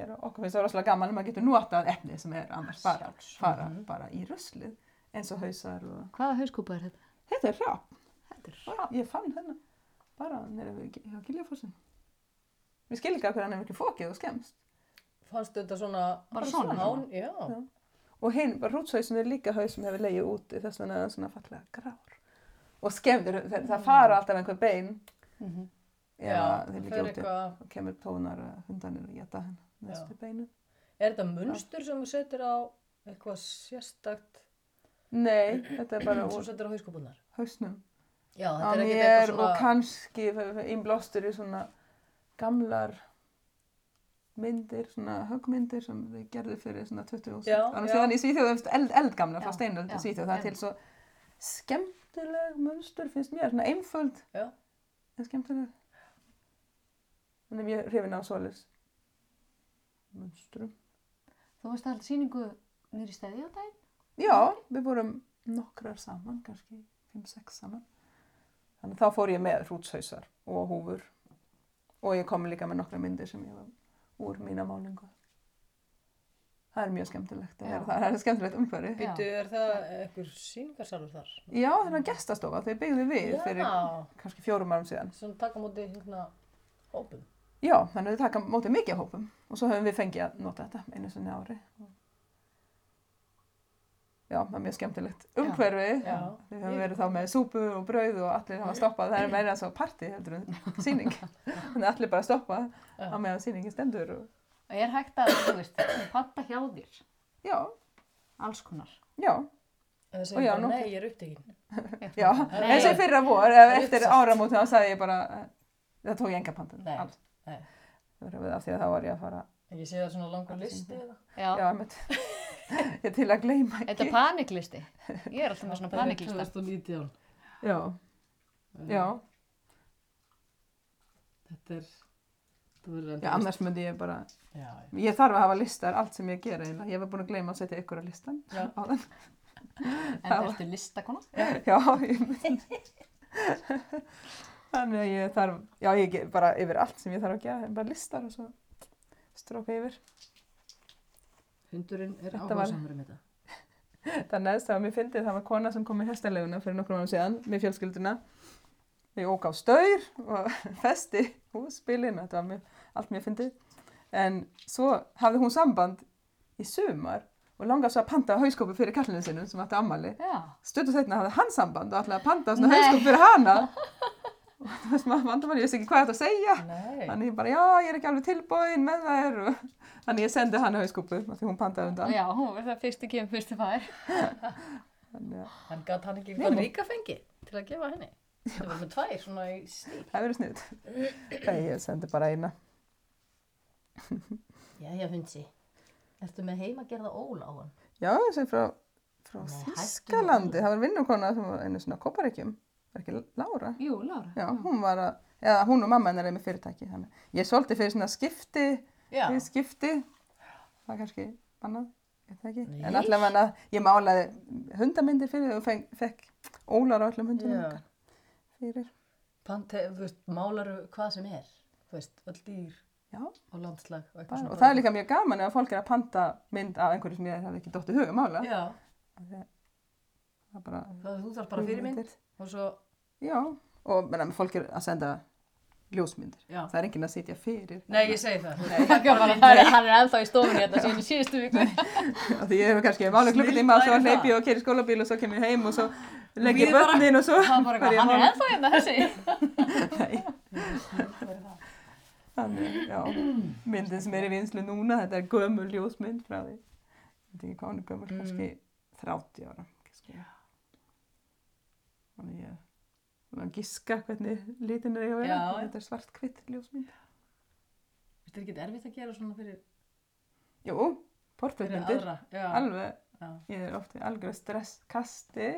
erum, okkur finnst það rosalega gaman að maður getur notað efni sem er annars bara, fara Mhm. bara í ruslið, eins og hausar og, Hvaða hauskúpa er þetta? þetta er ráp, Þetta er Já, ég fann hennar bara nýra við hjá Giljafossin. Við skil ekki að hverju hann hefur ekki fókið og skemmst. fannst þetta svona... Bara svona? Án, já. Já. Og hinn, bara hrútshausin er líka haus sem hefur leiðið úti, þess vegna er hann svona fallega grár. Og skemmtir, það, það fara alltaf einhver bein. Mhm. Ef Að þeir það fer úti. Og kemur tónar og hundanir og geta hann næstu beinu. Er þetta munstur sem þú setur á eitthvað sérstakt Nei, þetta er bara úr setur á hauskúpunar? hausnum. Já, þetta er ekkert eitthvað svona... og kannski innblástur í svona gamlar myndir, svona höggmyndir sem þau gerðu fyrir svona 20 Já, ára árum já. síðan í Svíþjóð, þú veist, eld, eldgamla frá Já, steinöld já, í Svíþjóð, það er til svo skemmtileg munstur finnst mér, svona einföld en skemmtileg þannig er ég hrifin á solis munsturum Þú veist að síningu niður í stæði á daginn? Já, við vorum nokkrar saman, kannski 5-6 saman. Þannig að þá fór ég með hrútshausar og húfur og ég kom líka með nokkra myndir sem ég var úr mína málingu. Það er mjög skemmtilegt að vera það. Það er skemmtilegt. Já. Býtu, er það einhver síningarsalur þar? Já, það er gestastofa. Þau byggðu við fyrir Já, kannski fjórum árum síðan. svona taka á móti hérna hópum. Já, þannig að við taka mótið mikið hópum og svo höfum við fengið að nota þetta einu sinni á ári. Já, það er mjög skemmtilegt umhverfi. Já. Við höfum verið þá með súpu og brauð og allir hafa stoppað. Það er meira svo party heldur en síning. *laughs* Þannig að allir bara stoppa Já. á meðan síningin stendur. Og... Og er hægt að, þú veist, panta hjá þér, Já, alls konar. já, En það Og segir já, bara, nei, ég er upptekinn. já. Nei. En sem fyrra vor, eða eftir Uppselt. áramóti, þá sagði ég bara, eh, það tók ég enga pantun. Nei, alls. Nei. Af því að þá var ég að fara, Ég sé það svona langur listi eða. Já. já, *laughs* ég mitt, ég til að gleyma Þetta ekki. er paniklisti. Ég er alltaf með svona *laughs* paniklista. 2019. Já, já, Þetta er... Þetta verður já, annars myndi ég bara, Já, ég þarf að hafa listar, allt sem ég gera eiginlega. Ég var búin að gleyma að setja ykkur að listan Já. *laughs* á þann. En ertu listakona? Já, ég myndi. Þannig að ég þarf, já, ég ge- bara yfir allt sem ég þarf að gera, bara listar og svo stróka yfir. Hundurinn er Þetta var- áhugasamur um þetta. *laughs* Það neðst að mér fyndið, það var kona sem kom í hestaleguna fyrir nokkrum árum síðan með fjölskylduna. Ég ók á staur og *laughs* festi húsbílinn, þetta var mjög, allt mjög fyndið. En svo hafði hún samband í sumar og langaði svo að panta hauskópu fyrir kallinu sinum sem átti ammali. Stötu setna hafði hann samband og ætlaði að panta hauskópu fyrir hana. *laughs* *laughs* Það var vandamál, ég vissi ekki hvað þetta að segja. Nei. Þannig ég bara, já, ég er ekki alveg tilbúin með þær og *laughs* þannig ég sendi hana hauskúpu því hún pantaði undan. Já, hún verður það fyrstu kemur, fyrstu fær. *laughs* Þannig að En gæt hann ekki nú. líka fengi til að gefa henni? Það var með tvær svona í stíl. það verður sniðt. Nei, ég sendi bara eina. Jæja, hundsi. Ertu með heimagerða óla á hann? Já, þessi frá, frá Þískalandi. Það var vinnukona sem var einu svona kopparíkjum. Var ekki Lára? Jú, Lára. Já, hún var að, eða hún og mamma hennar er með fyrirtæki. Þannig. Ég solti fyrir svona skipti, fyrir skipti. Það er kannski bannað, ég það ekki. Nei. En allavega ég málaði hundamyndir fyrir og feng, fekk ólar á öllum hundunum Já. okkar. Fyrir. Pante, þú veist, málaru hvað sem er. Þú veist, öll dýr Já, og landslag og bara, og það er líka mjög gaman ef fólk er að panta mynd af einhverju sem ég hef ekki dótt í huga mála. Já, Það er bara það þú þarf bara fyrirmynd og svo, Já, og menna, fólk er að senda ljósmyndir. já. Það er enginn að sitja fyrir. Nei, ég segi það. Það hann er ennþá í stofunni þetta síðan í síðustu viku. Af Því ég hef kannski mála klukkutíma og svo hleypi ég og keri skólabíl og svo kem ég heim og svo legg ég börnin og svo ég hann er ennþá hérna þessi. Nei. Þannig, já, myndin sem er í vinslu núna, þetta er gömul ljósmynd frá því. Ég veit ekki hvað hún er gömul, Mm. kannski 30 ára. Kannski. Þannig ég er að giska hvernig litin er að vera. Þetta er svart kvitt ljósmynd. Þetta er ekki erfitt að gera svona fyrir, Jú, fyrir portréttmyndir. aðra. Já, Alveg, já. ég er oft í algjörðu stresskasti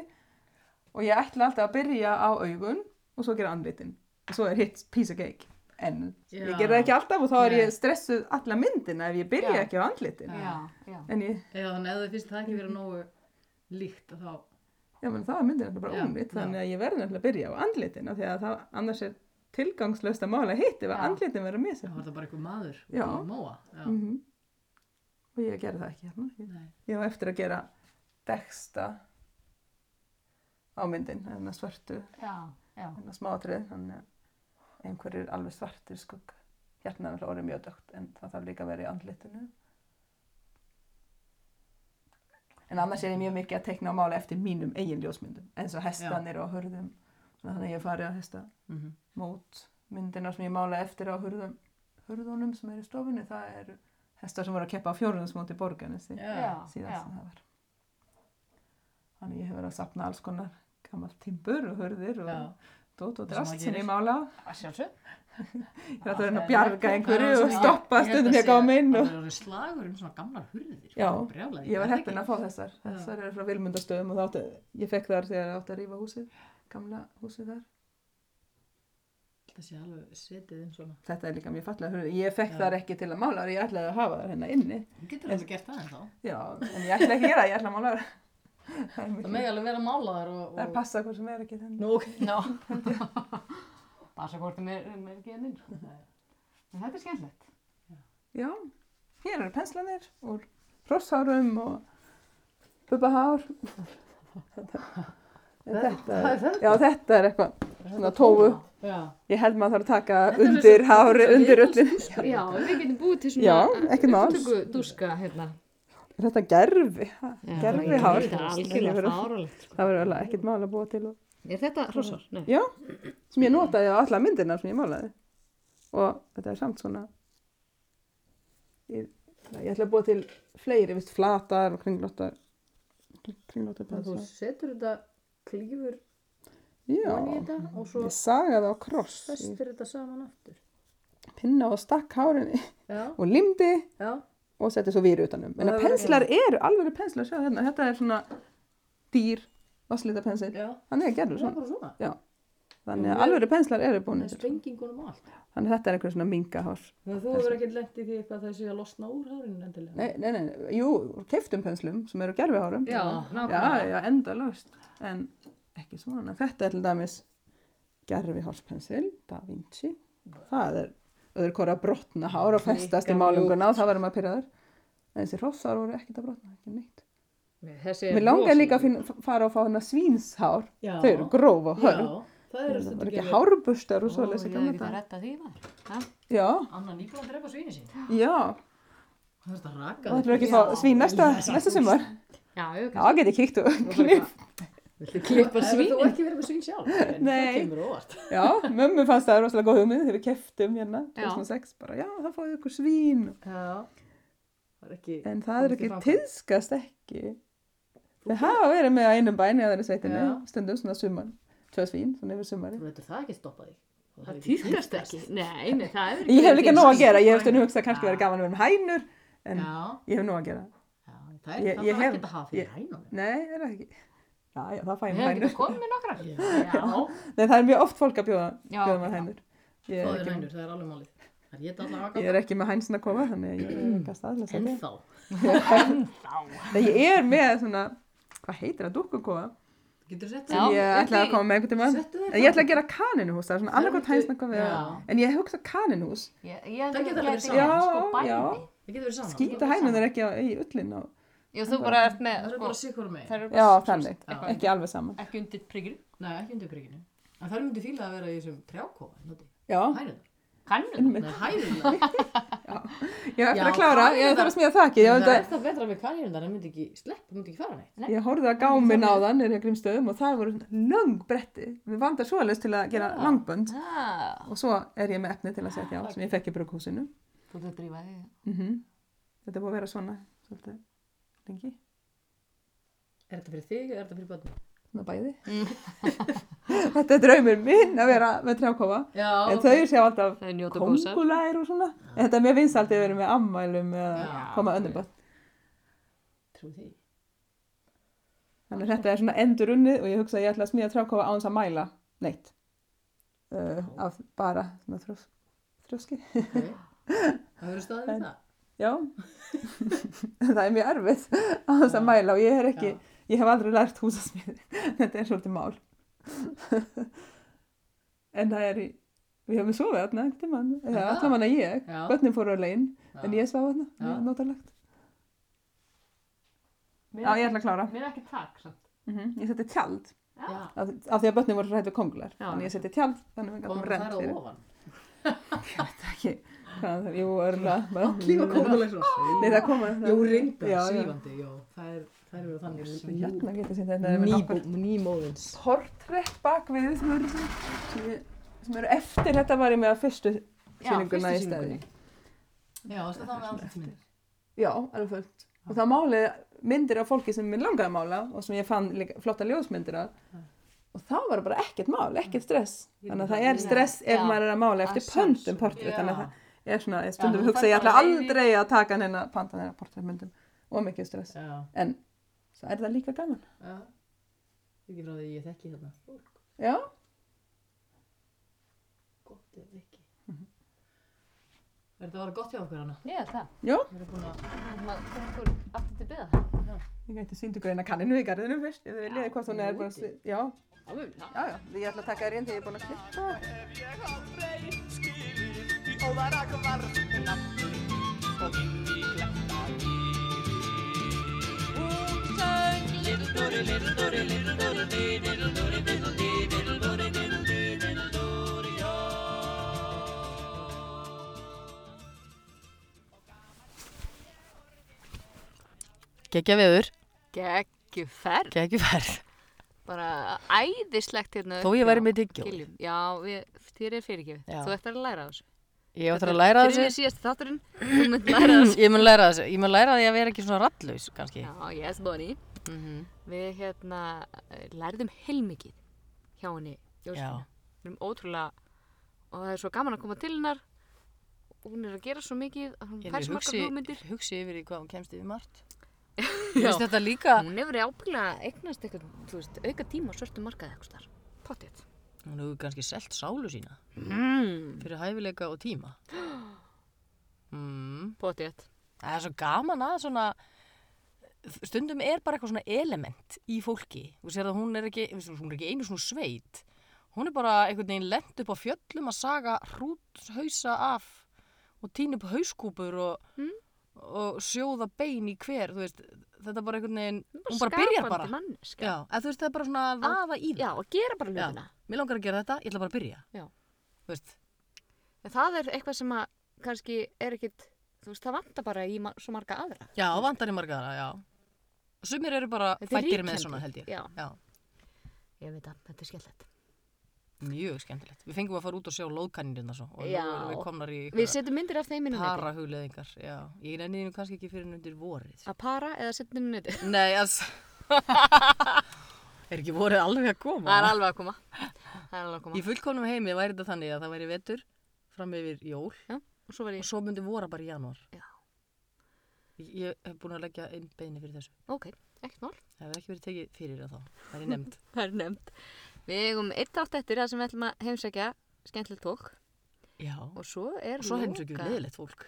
og ég ætla alltaf að byrja á augun og svo gera andlitin. Og svo er hitt piece of cake. En Já. ég ger það ekki alltaf og þá er ég stressuð alla myndina ef ég byrja Já. ekki á andlitin. Já, já. En ég, Já, þannig að ef þið finnst það ekki vera nógu líkt að þá, já, menn það myndin alltaf bara já. þannig að ég verði alltaf að byrja á andlitin því að það annars er tilgangslöst að mála hitt ef að andlitin verður þá misið. var það bara einhver maður Mm Og ég gerði það ekki hérna. Ég, var eftir að gera deksta á myndin, svörtu Já, já. þennan smáatrið, þannig að einhverjir alveg svartir skugga. hjartna er náttúrulega orðið mjög dögt en það þarf líka að vera í andlitinu. En annars er ég mjög mikið að teikna á mála eftir mínum eigin ljósmyndum eins og hestanir og hurðum. Svona þannig að ég fari að hesta Mhm. mót myndina sem ég mála eftir á hurðum, hurðunum sem eru í stofunni. Það eru hestar sem voru að keppa á fjórðunsmóti borganessi Já. síðast sem það var. Þannig ég hef verið að sapna alls konar gammal timbur og hurðir og Já. Sem drast gerir. ég mála. Að sjálfsög. Ég ætla að bjarga einhverju Það og er stoppa stundum ég sé- gáum inn. Það Og... er orðið slagur um svona gamlar hurðir. Já, ég var er það heppin að fá þessar. Þessar eru frá Vilmundastöðum og þá átti, ég fekk þar þegar ég átti að rífa húsið, gamla húsið þar. Það sé alveg setið inn svona. Þetta er líka mjög fallega hurðir. Ég fekk Já. þar ekki til að mála þar, ég ætlaði að hafa þar hérna inni. Þú getur alveg gert það en þá. Já, en ég ætla ekki að gera það, ég ætla að mála þar. Það megi alveg vera málaðar og... það er passa hvað sem er ekki ok. *laughs* Já. Passa hvort það er, er ekki að minn. En þetta er skemmtilegt. Já, hér eru penslanir úr hrosshárum og bubbahár. *laughs* Þetta, er já, þetta er eitthvað svona tófu. Já. Ég held maður þarf að taka undir hári, undir öllin. Já, við getum búið til svona ekkert mál. Þetta gerfi, Já, gerfi hár. Það verður alveg ekkert mál að búa til. Og, Er þetta hrossar? Nei. já, sem ég notaði á alla myndina sem ég málaði. Og þetta er samt svona, ég, ég ætla að búa til fleiri, vist, flatar og kringlóttar. Kringlóttar þú setur þetta klífur Já, þetta og svo ég sagaði á kross, festir þetta saman aftur. pinna og stakk hárinni Já, og limdi já. Og setti svo víru utanum. En að það verður- penslar eru alveg penslar, sjá hérna, þetta er svona dýr vasslita pensil. Já, Hann er gerður það er svona. svona. Þannig að alveg penslar eru búin. Það. Þannig að þetta er einhver svona mingahár. Þannig að þú hefur ekkert lent í því eitthvað þessi að losna úr hárinu endilega. Nei, nei, nei, jú, keiftum penslum sem eru gerfihárum. Já, já, já, enda löst. En ekki svona. Þetta er til dæmis gerfihárspensel, Da Vinci. Það er öðru hvora að brotna hár og festast í málunguna og það verður maður pyrraður. En þessi hrossar voru ekkert að brotna, ekki neitt. Þessi er Mér langar líka að finna, fara og fá hana svínshár. Já. Þau eru gróf og hörn. Það Það stundum voru ekki hárbustar og Ó, svoleiðis ég hef ekki að daga. retta því maður. Ha? Já, Anna nýbúin að drepa svíni sín. já. Það. Það ætlum ekki að fá svín næsta, næsta sumar. Já, ég Já, get ég kíkt og klipp. Viltu klippa svín? Þú ekki verið með svín sjálf? En Nei. Það kemur óvart. *laughs* Já, mömmu fannst það rosalega góð hugmynd þegar við keftum hérna Já. 2006 bara, já, það fáið ykkur svín Já. Það er ekki... en það er ekki til framkvæmda. tíðskast ekki þau hafa verið með á einum bæni að þeirri sveitinni, Já. stundum svona sumar tvö svín, svona yfir sumari Þú veitur það ekki stoppa þig. Það týrkast ekki. Nei, nei, það er *laughs* Ég hef líka nóg að gera, ég hef stundum hugsað kannski verið gaman að vera með hænur en Já. ég hef nóg að gera Já, það er það ekki að hafa fyrir hænum. Nei, er það ekki Já, já, það fæ ég Við með hefum hænur ekki komið með nokkrar. Já. Nei, það er mjög oft fólk að bjóða, Já, bjóða með já. hænur Ég Það er hænur, það er alveg málið. Það er ég að er ekki með hænsna að koma þannig að ég er ekki að staðlega En setja þá. Nei, ég er með svona, hvað heitir það, dúkkukofa Getur sett Já. ég ætla að koma með einhvern En ég ætla að gera kaninuhús, það er svona annarkvæmt viltu- hænsnakofi Já. En ég hugsa kaninuhús Ég, ég Það alveg saman. sko. Það getur verið saman. Skýta hænun er ekki í ullin á Jú, þú bara ert með, Það er sko, bara sikur með. það eru Já, bara þannig, Já. ekki alveg saman ekki undir prigri. Nei, ekki undir kriginu. En það myndi fíla að vera í þessum trjákóa, noti. Já, Hænum. Kannum. Nei, hænum. *laughs* ég hef eftir Já, að klára, ég þarf að smíða þakki Ég, Það er að- það betra með kanínundar, það myndi ekki slepp, það myndi ekki fara neitt. ég horfði að gáminn á þann er í grímstöðum og það voru löng bretti Við vandar svoleiðis til að gera Já. langbönd Og svo er ég með efni til að setja á sem ég fekk í brukhúsinu þú þurft að drífa þig. mm Þetta er búið að vera svona svolítið lengi Er þetta fyrir þig eða er þetta fyrir börnum? Svona bæði *laughs* Þetta er draumur minn að vera með trjákofa Já, En þau sjá alltaf Það er kongulær og svona. En þetta er mjög vinsaldið að vera með ammælum eða Já. koma önnum börn. Trú því. Þannig að þetta er svona endur unnið og ég hugsa að ég ætla að smíða trjákofa á hans að mæla neitt. Uh, af bara þrjóski. Okay. *laughs* Það verður staðið það. Já, *laughs* það er mjög erfið á hans að mæla og ég er ekki, Já. ég hef aldrei lært húsasmíði. *laughs* þetta er svolítið mál. *laughs* en það er við hefum sofið þarna einhvern tímann, eða allan manna ég, Já. börnin fóru á legin, en ég svaf mjög notalegt. Já, ég ætla að klára. Mér er ekki takk, samt. Mm Ég seti tjald af, því að börnin voru hrætt við konglar þannig ég seti tjald þannig að við gætum það rent þær á fyrir ofan. Ég veit ekki. Hvað jú, örgulega, bara, *laughs* Lífa kómuleg svona. nei, það koma, Jú, reynda, svífandi, já. Það er, það er verið þannig. hérna getur sér þetta er nokkur Nýmóðins. portrétt bakvið sem eru, sem, ég- sem eru eftir, þetta var ég með að fyrstu sýninguna í stæði. Já, það var með andlitsmyndir. Já, alveg fullt. Og það málið myndir af fólki sem mér langaði að mála og sem ég fann líka flotta ljósmyndir af. Og það var bara ekkert mál, ekkert stress. Þannig að það er stress ef maður er að mála eftir sjálfsögðu. portrétt. Þannig að Já. er svona, ég stundum þú hugsa ég ætla aldrei að taka neina panta neina portréttmyndum og mikið stress. Já, En það er það líka gaman. já. Ekki frá því ég þekki þarna. fólk. Já, Gott ef ekki. Er þetta að vera gott hjá okkur hana? Ég held það. já. Við erum búin að... Maður kom okkur aftur til byggða. Ég gæti síndu greina kanninu í garðinu fyrst. Ég vil liða hvort hún er já, Alveg, já. já, já. Ég ætla að taka þér inn þegar ég er búin að klippa. Óðarak varð nafnið og inn í kletta Hún söng little dee, little Dory, little dee, little Dory, já Gekkja viður, Geggjuferð. geggjuferð. Bara æðislegt hérna. Þó ég væri með. Giljum. Já, þér er fyrirgefið. Þú ættir að læra þessu. Ég ætla að læra þessu. síðast þátturinn, þú mynd læra *clears throat* þessu. Ég mun læra þessu. Ég mun læra því að vera ekki svona rallus, kannski. Já, yes, Bonnie. Mhm. Við hérna lærðum heilmikið hjá henni. Já. Jósefínu. Við erum ótrúlega, og það er svo gaman að koma til hennar. Og hún er að gera svo mikið, að hún Ég fær hugsi, hugmyndir. hugsi yfir í hvað hún kemst yfir margt. *laughs* Já. Ég þetta. Hún hefur ábygglega eignast eitthvað, þú veist, auka tíma á svörtu markaði eitthvað starf. Pottið. Hún hefur kannski selt sálu sína Mm. fyrir hæfileika og tíma. *gasps* Mm. Pottið. Það er svo gaman að svona, stundum er bara eitthvað svona element í fólki. Þú sér að hún er ekki, hún er ekki einu svona sveit. Hún er bara einhvern veginn lent upp á fjöllum að saga hrút hausa af og týna upp hauskúpur og, Mm. Og sjóða bein í hver, veist, þetta er bara einhvern veginn, hún bara byrjar bara. Já, veist, það er bara svona að vaða í það. Og gera bara hlutina. Mér langar að gera þetta, ég ætla bara að byrja. Það er eitthvað sem að kannski er ekkit, veist, það vantar bara í ma svo marga aðra. já, vantar í margaðara, já. Sumir eru bara fættir með svona, held ég. Já. já. Ég veit að þetta er skemmtilegt. Mjög skemmtilegt. Við fengum að fara út og sjá lóðkanninirna svo og Já. við komnar í Við setjum myndir af þeim inn á neti. parahugleðingar. Já, ég nenni því nú kannski ekki fyrir en undir vorið. Að para eða setjum inn á neti. *laughs* Nei, alls... *laughs* er ekki vorið alveg að koma? Það er alveg að koma. Það er alveg að koma. Í fullkomnum heimi væri þetta þannig að það væri vetur fram yfir jól Og svo ég, svo myndi vora bara í janúar. Já. Ég, hef búin að leggja inn beini fyrir þessu. ok, ekkert mál. Það hefur ekki verið tekið fyrir það þá. Það er nefnd. *laughs* Það er nefnd. Við eigum eitt átt eftir það sem við ætlum að heimsækja skemmtilegt tók. Já. Og svo er Og svo heimsökjum við leiðilegt fólk.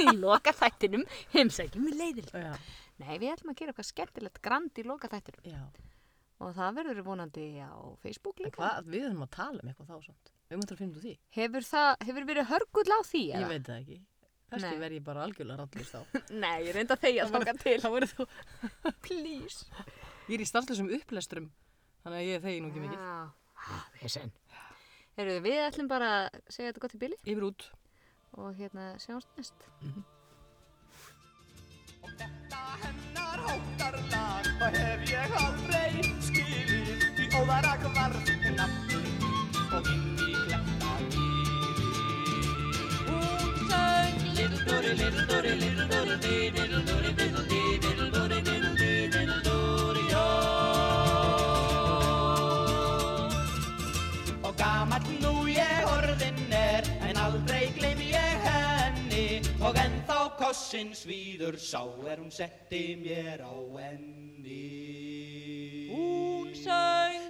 í loka þættinum heimsækjum við leiðilegt. *laughs* Já. Nei, við ætlum að gera eitthvað skemmtilegt grand í loka þættinum. Já. Og það verður vonandi á Facebook líka. hvað, við höfum að tala um eitthvað þá samt. Við höfum að finna út því. Hefur það, hefur verið hörgull á því? Ég veit það ekki. Nei. verð ég bara algjörlega rallust á. *laughs* Nei, ég reynda að þegja þanga *laughs* til. Það verður þú. Please. Ég er í stanslösum upplesturum. Þannig að ég þegi nú ekki mikið. Já, vesen. Herru, við ætlum bara að segja þetta gott í bili Yfir út. og hérna sjáumst næst. Og þetta hennar hóttarlag Það hef ég aldrei skilið Því óðarak varð nafnið Og inn í kletta Hún söng Little Dory, little Dory, little hrossin svíður sá er hún setti mér á enni. Hún söng.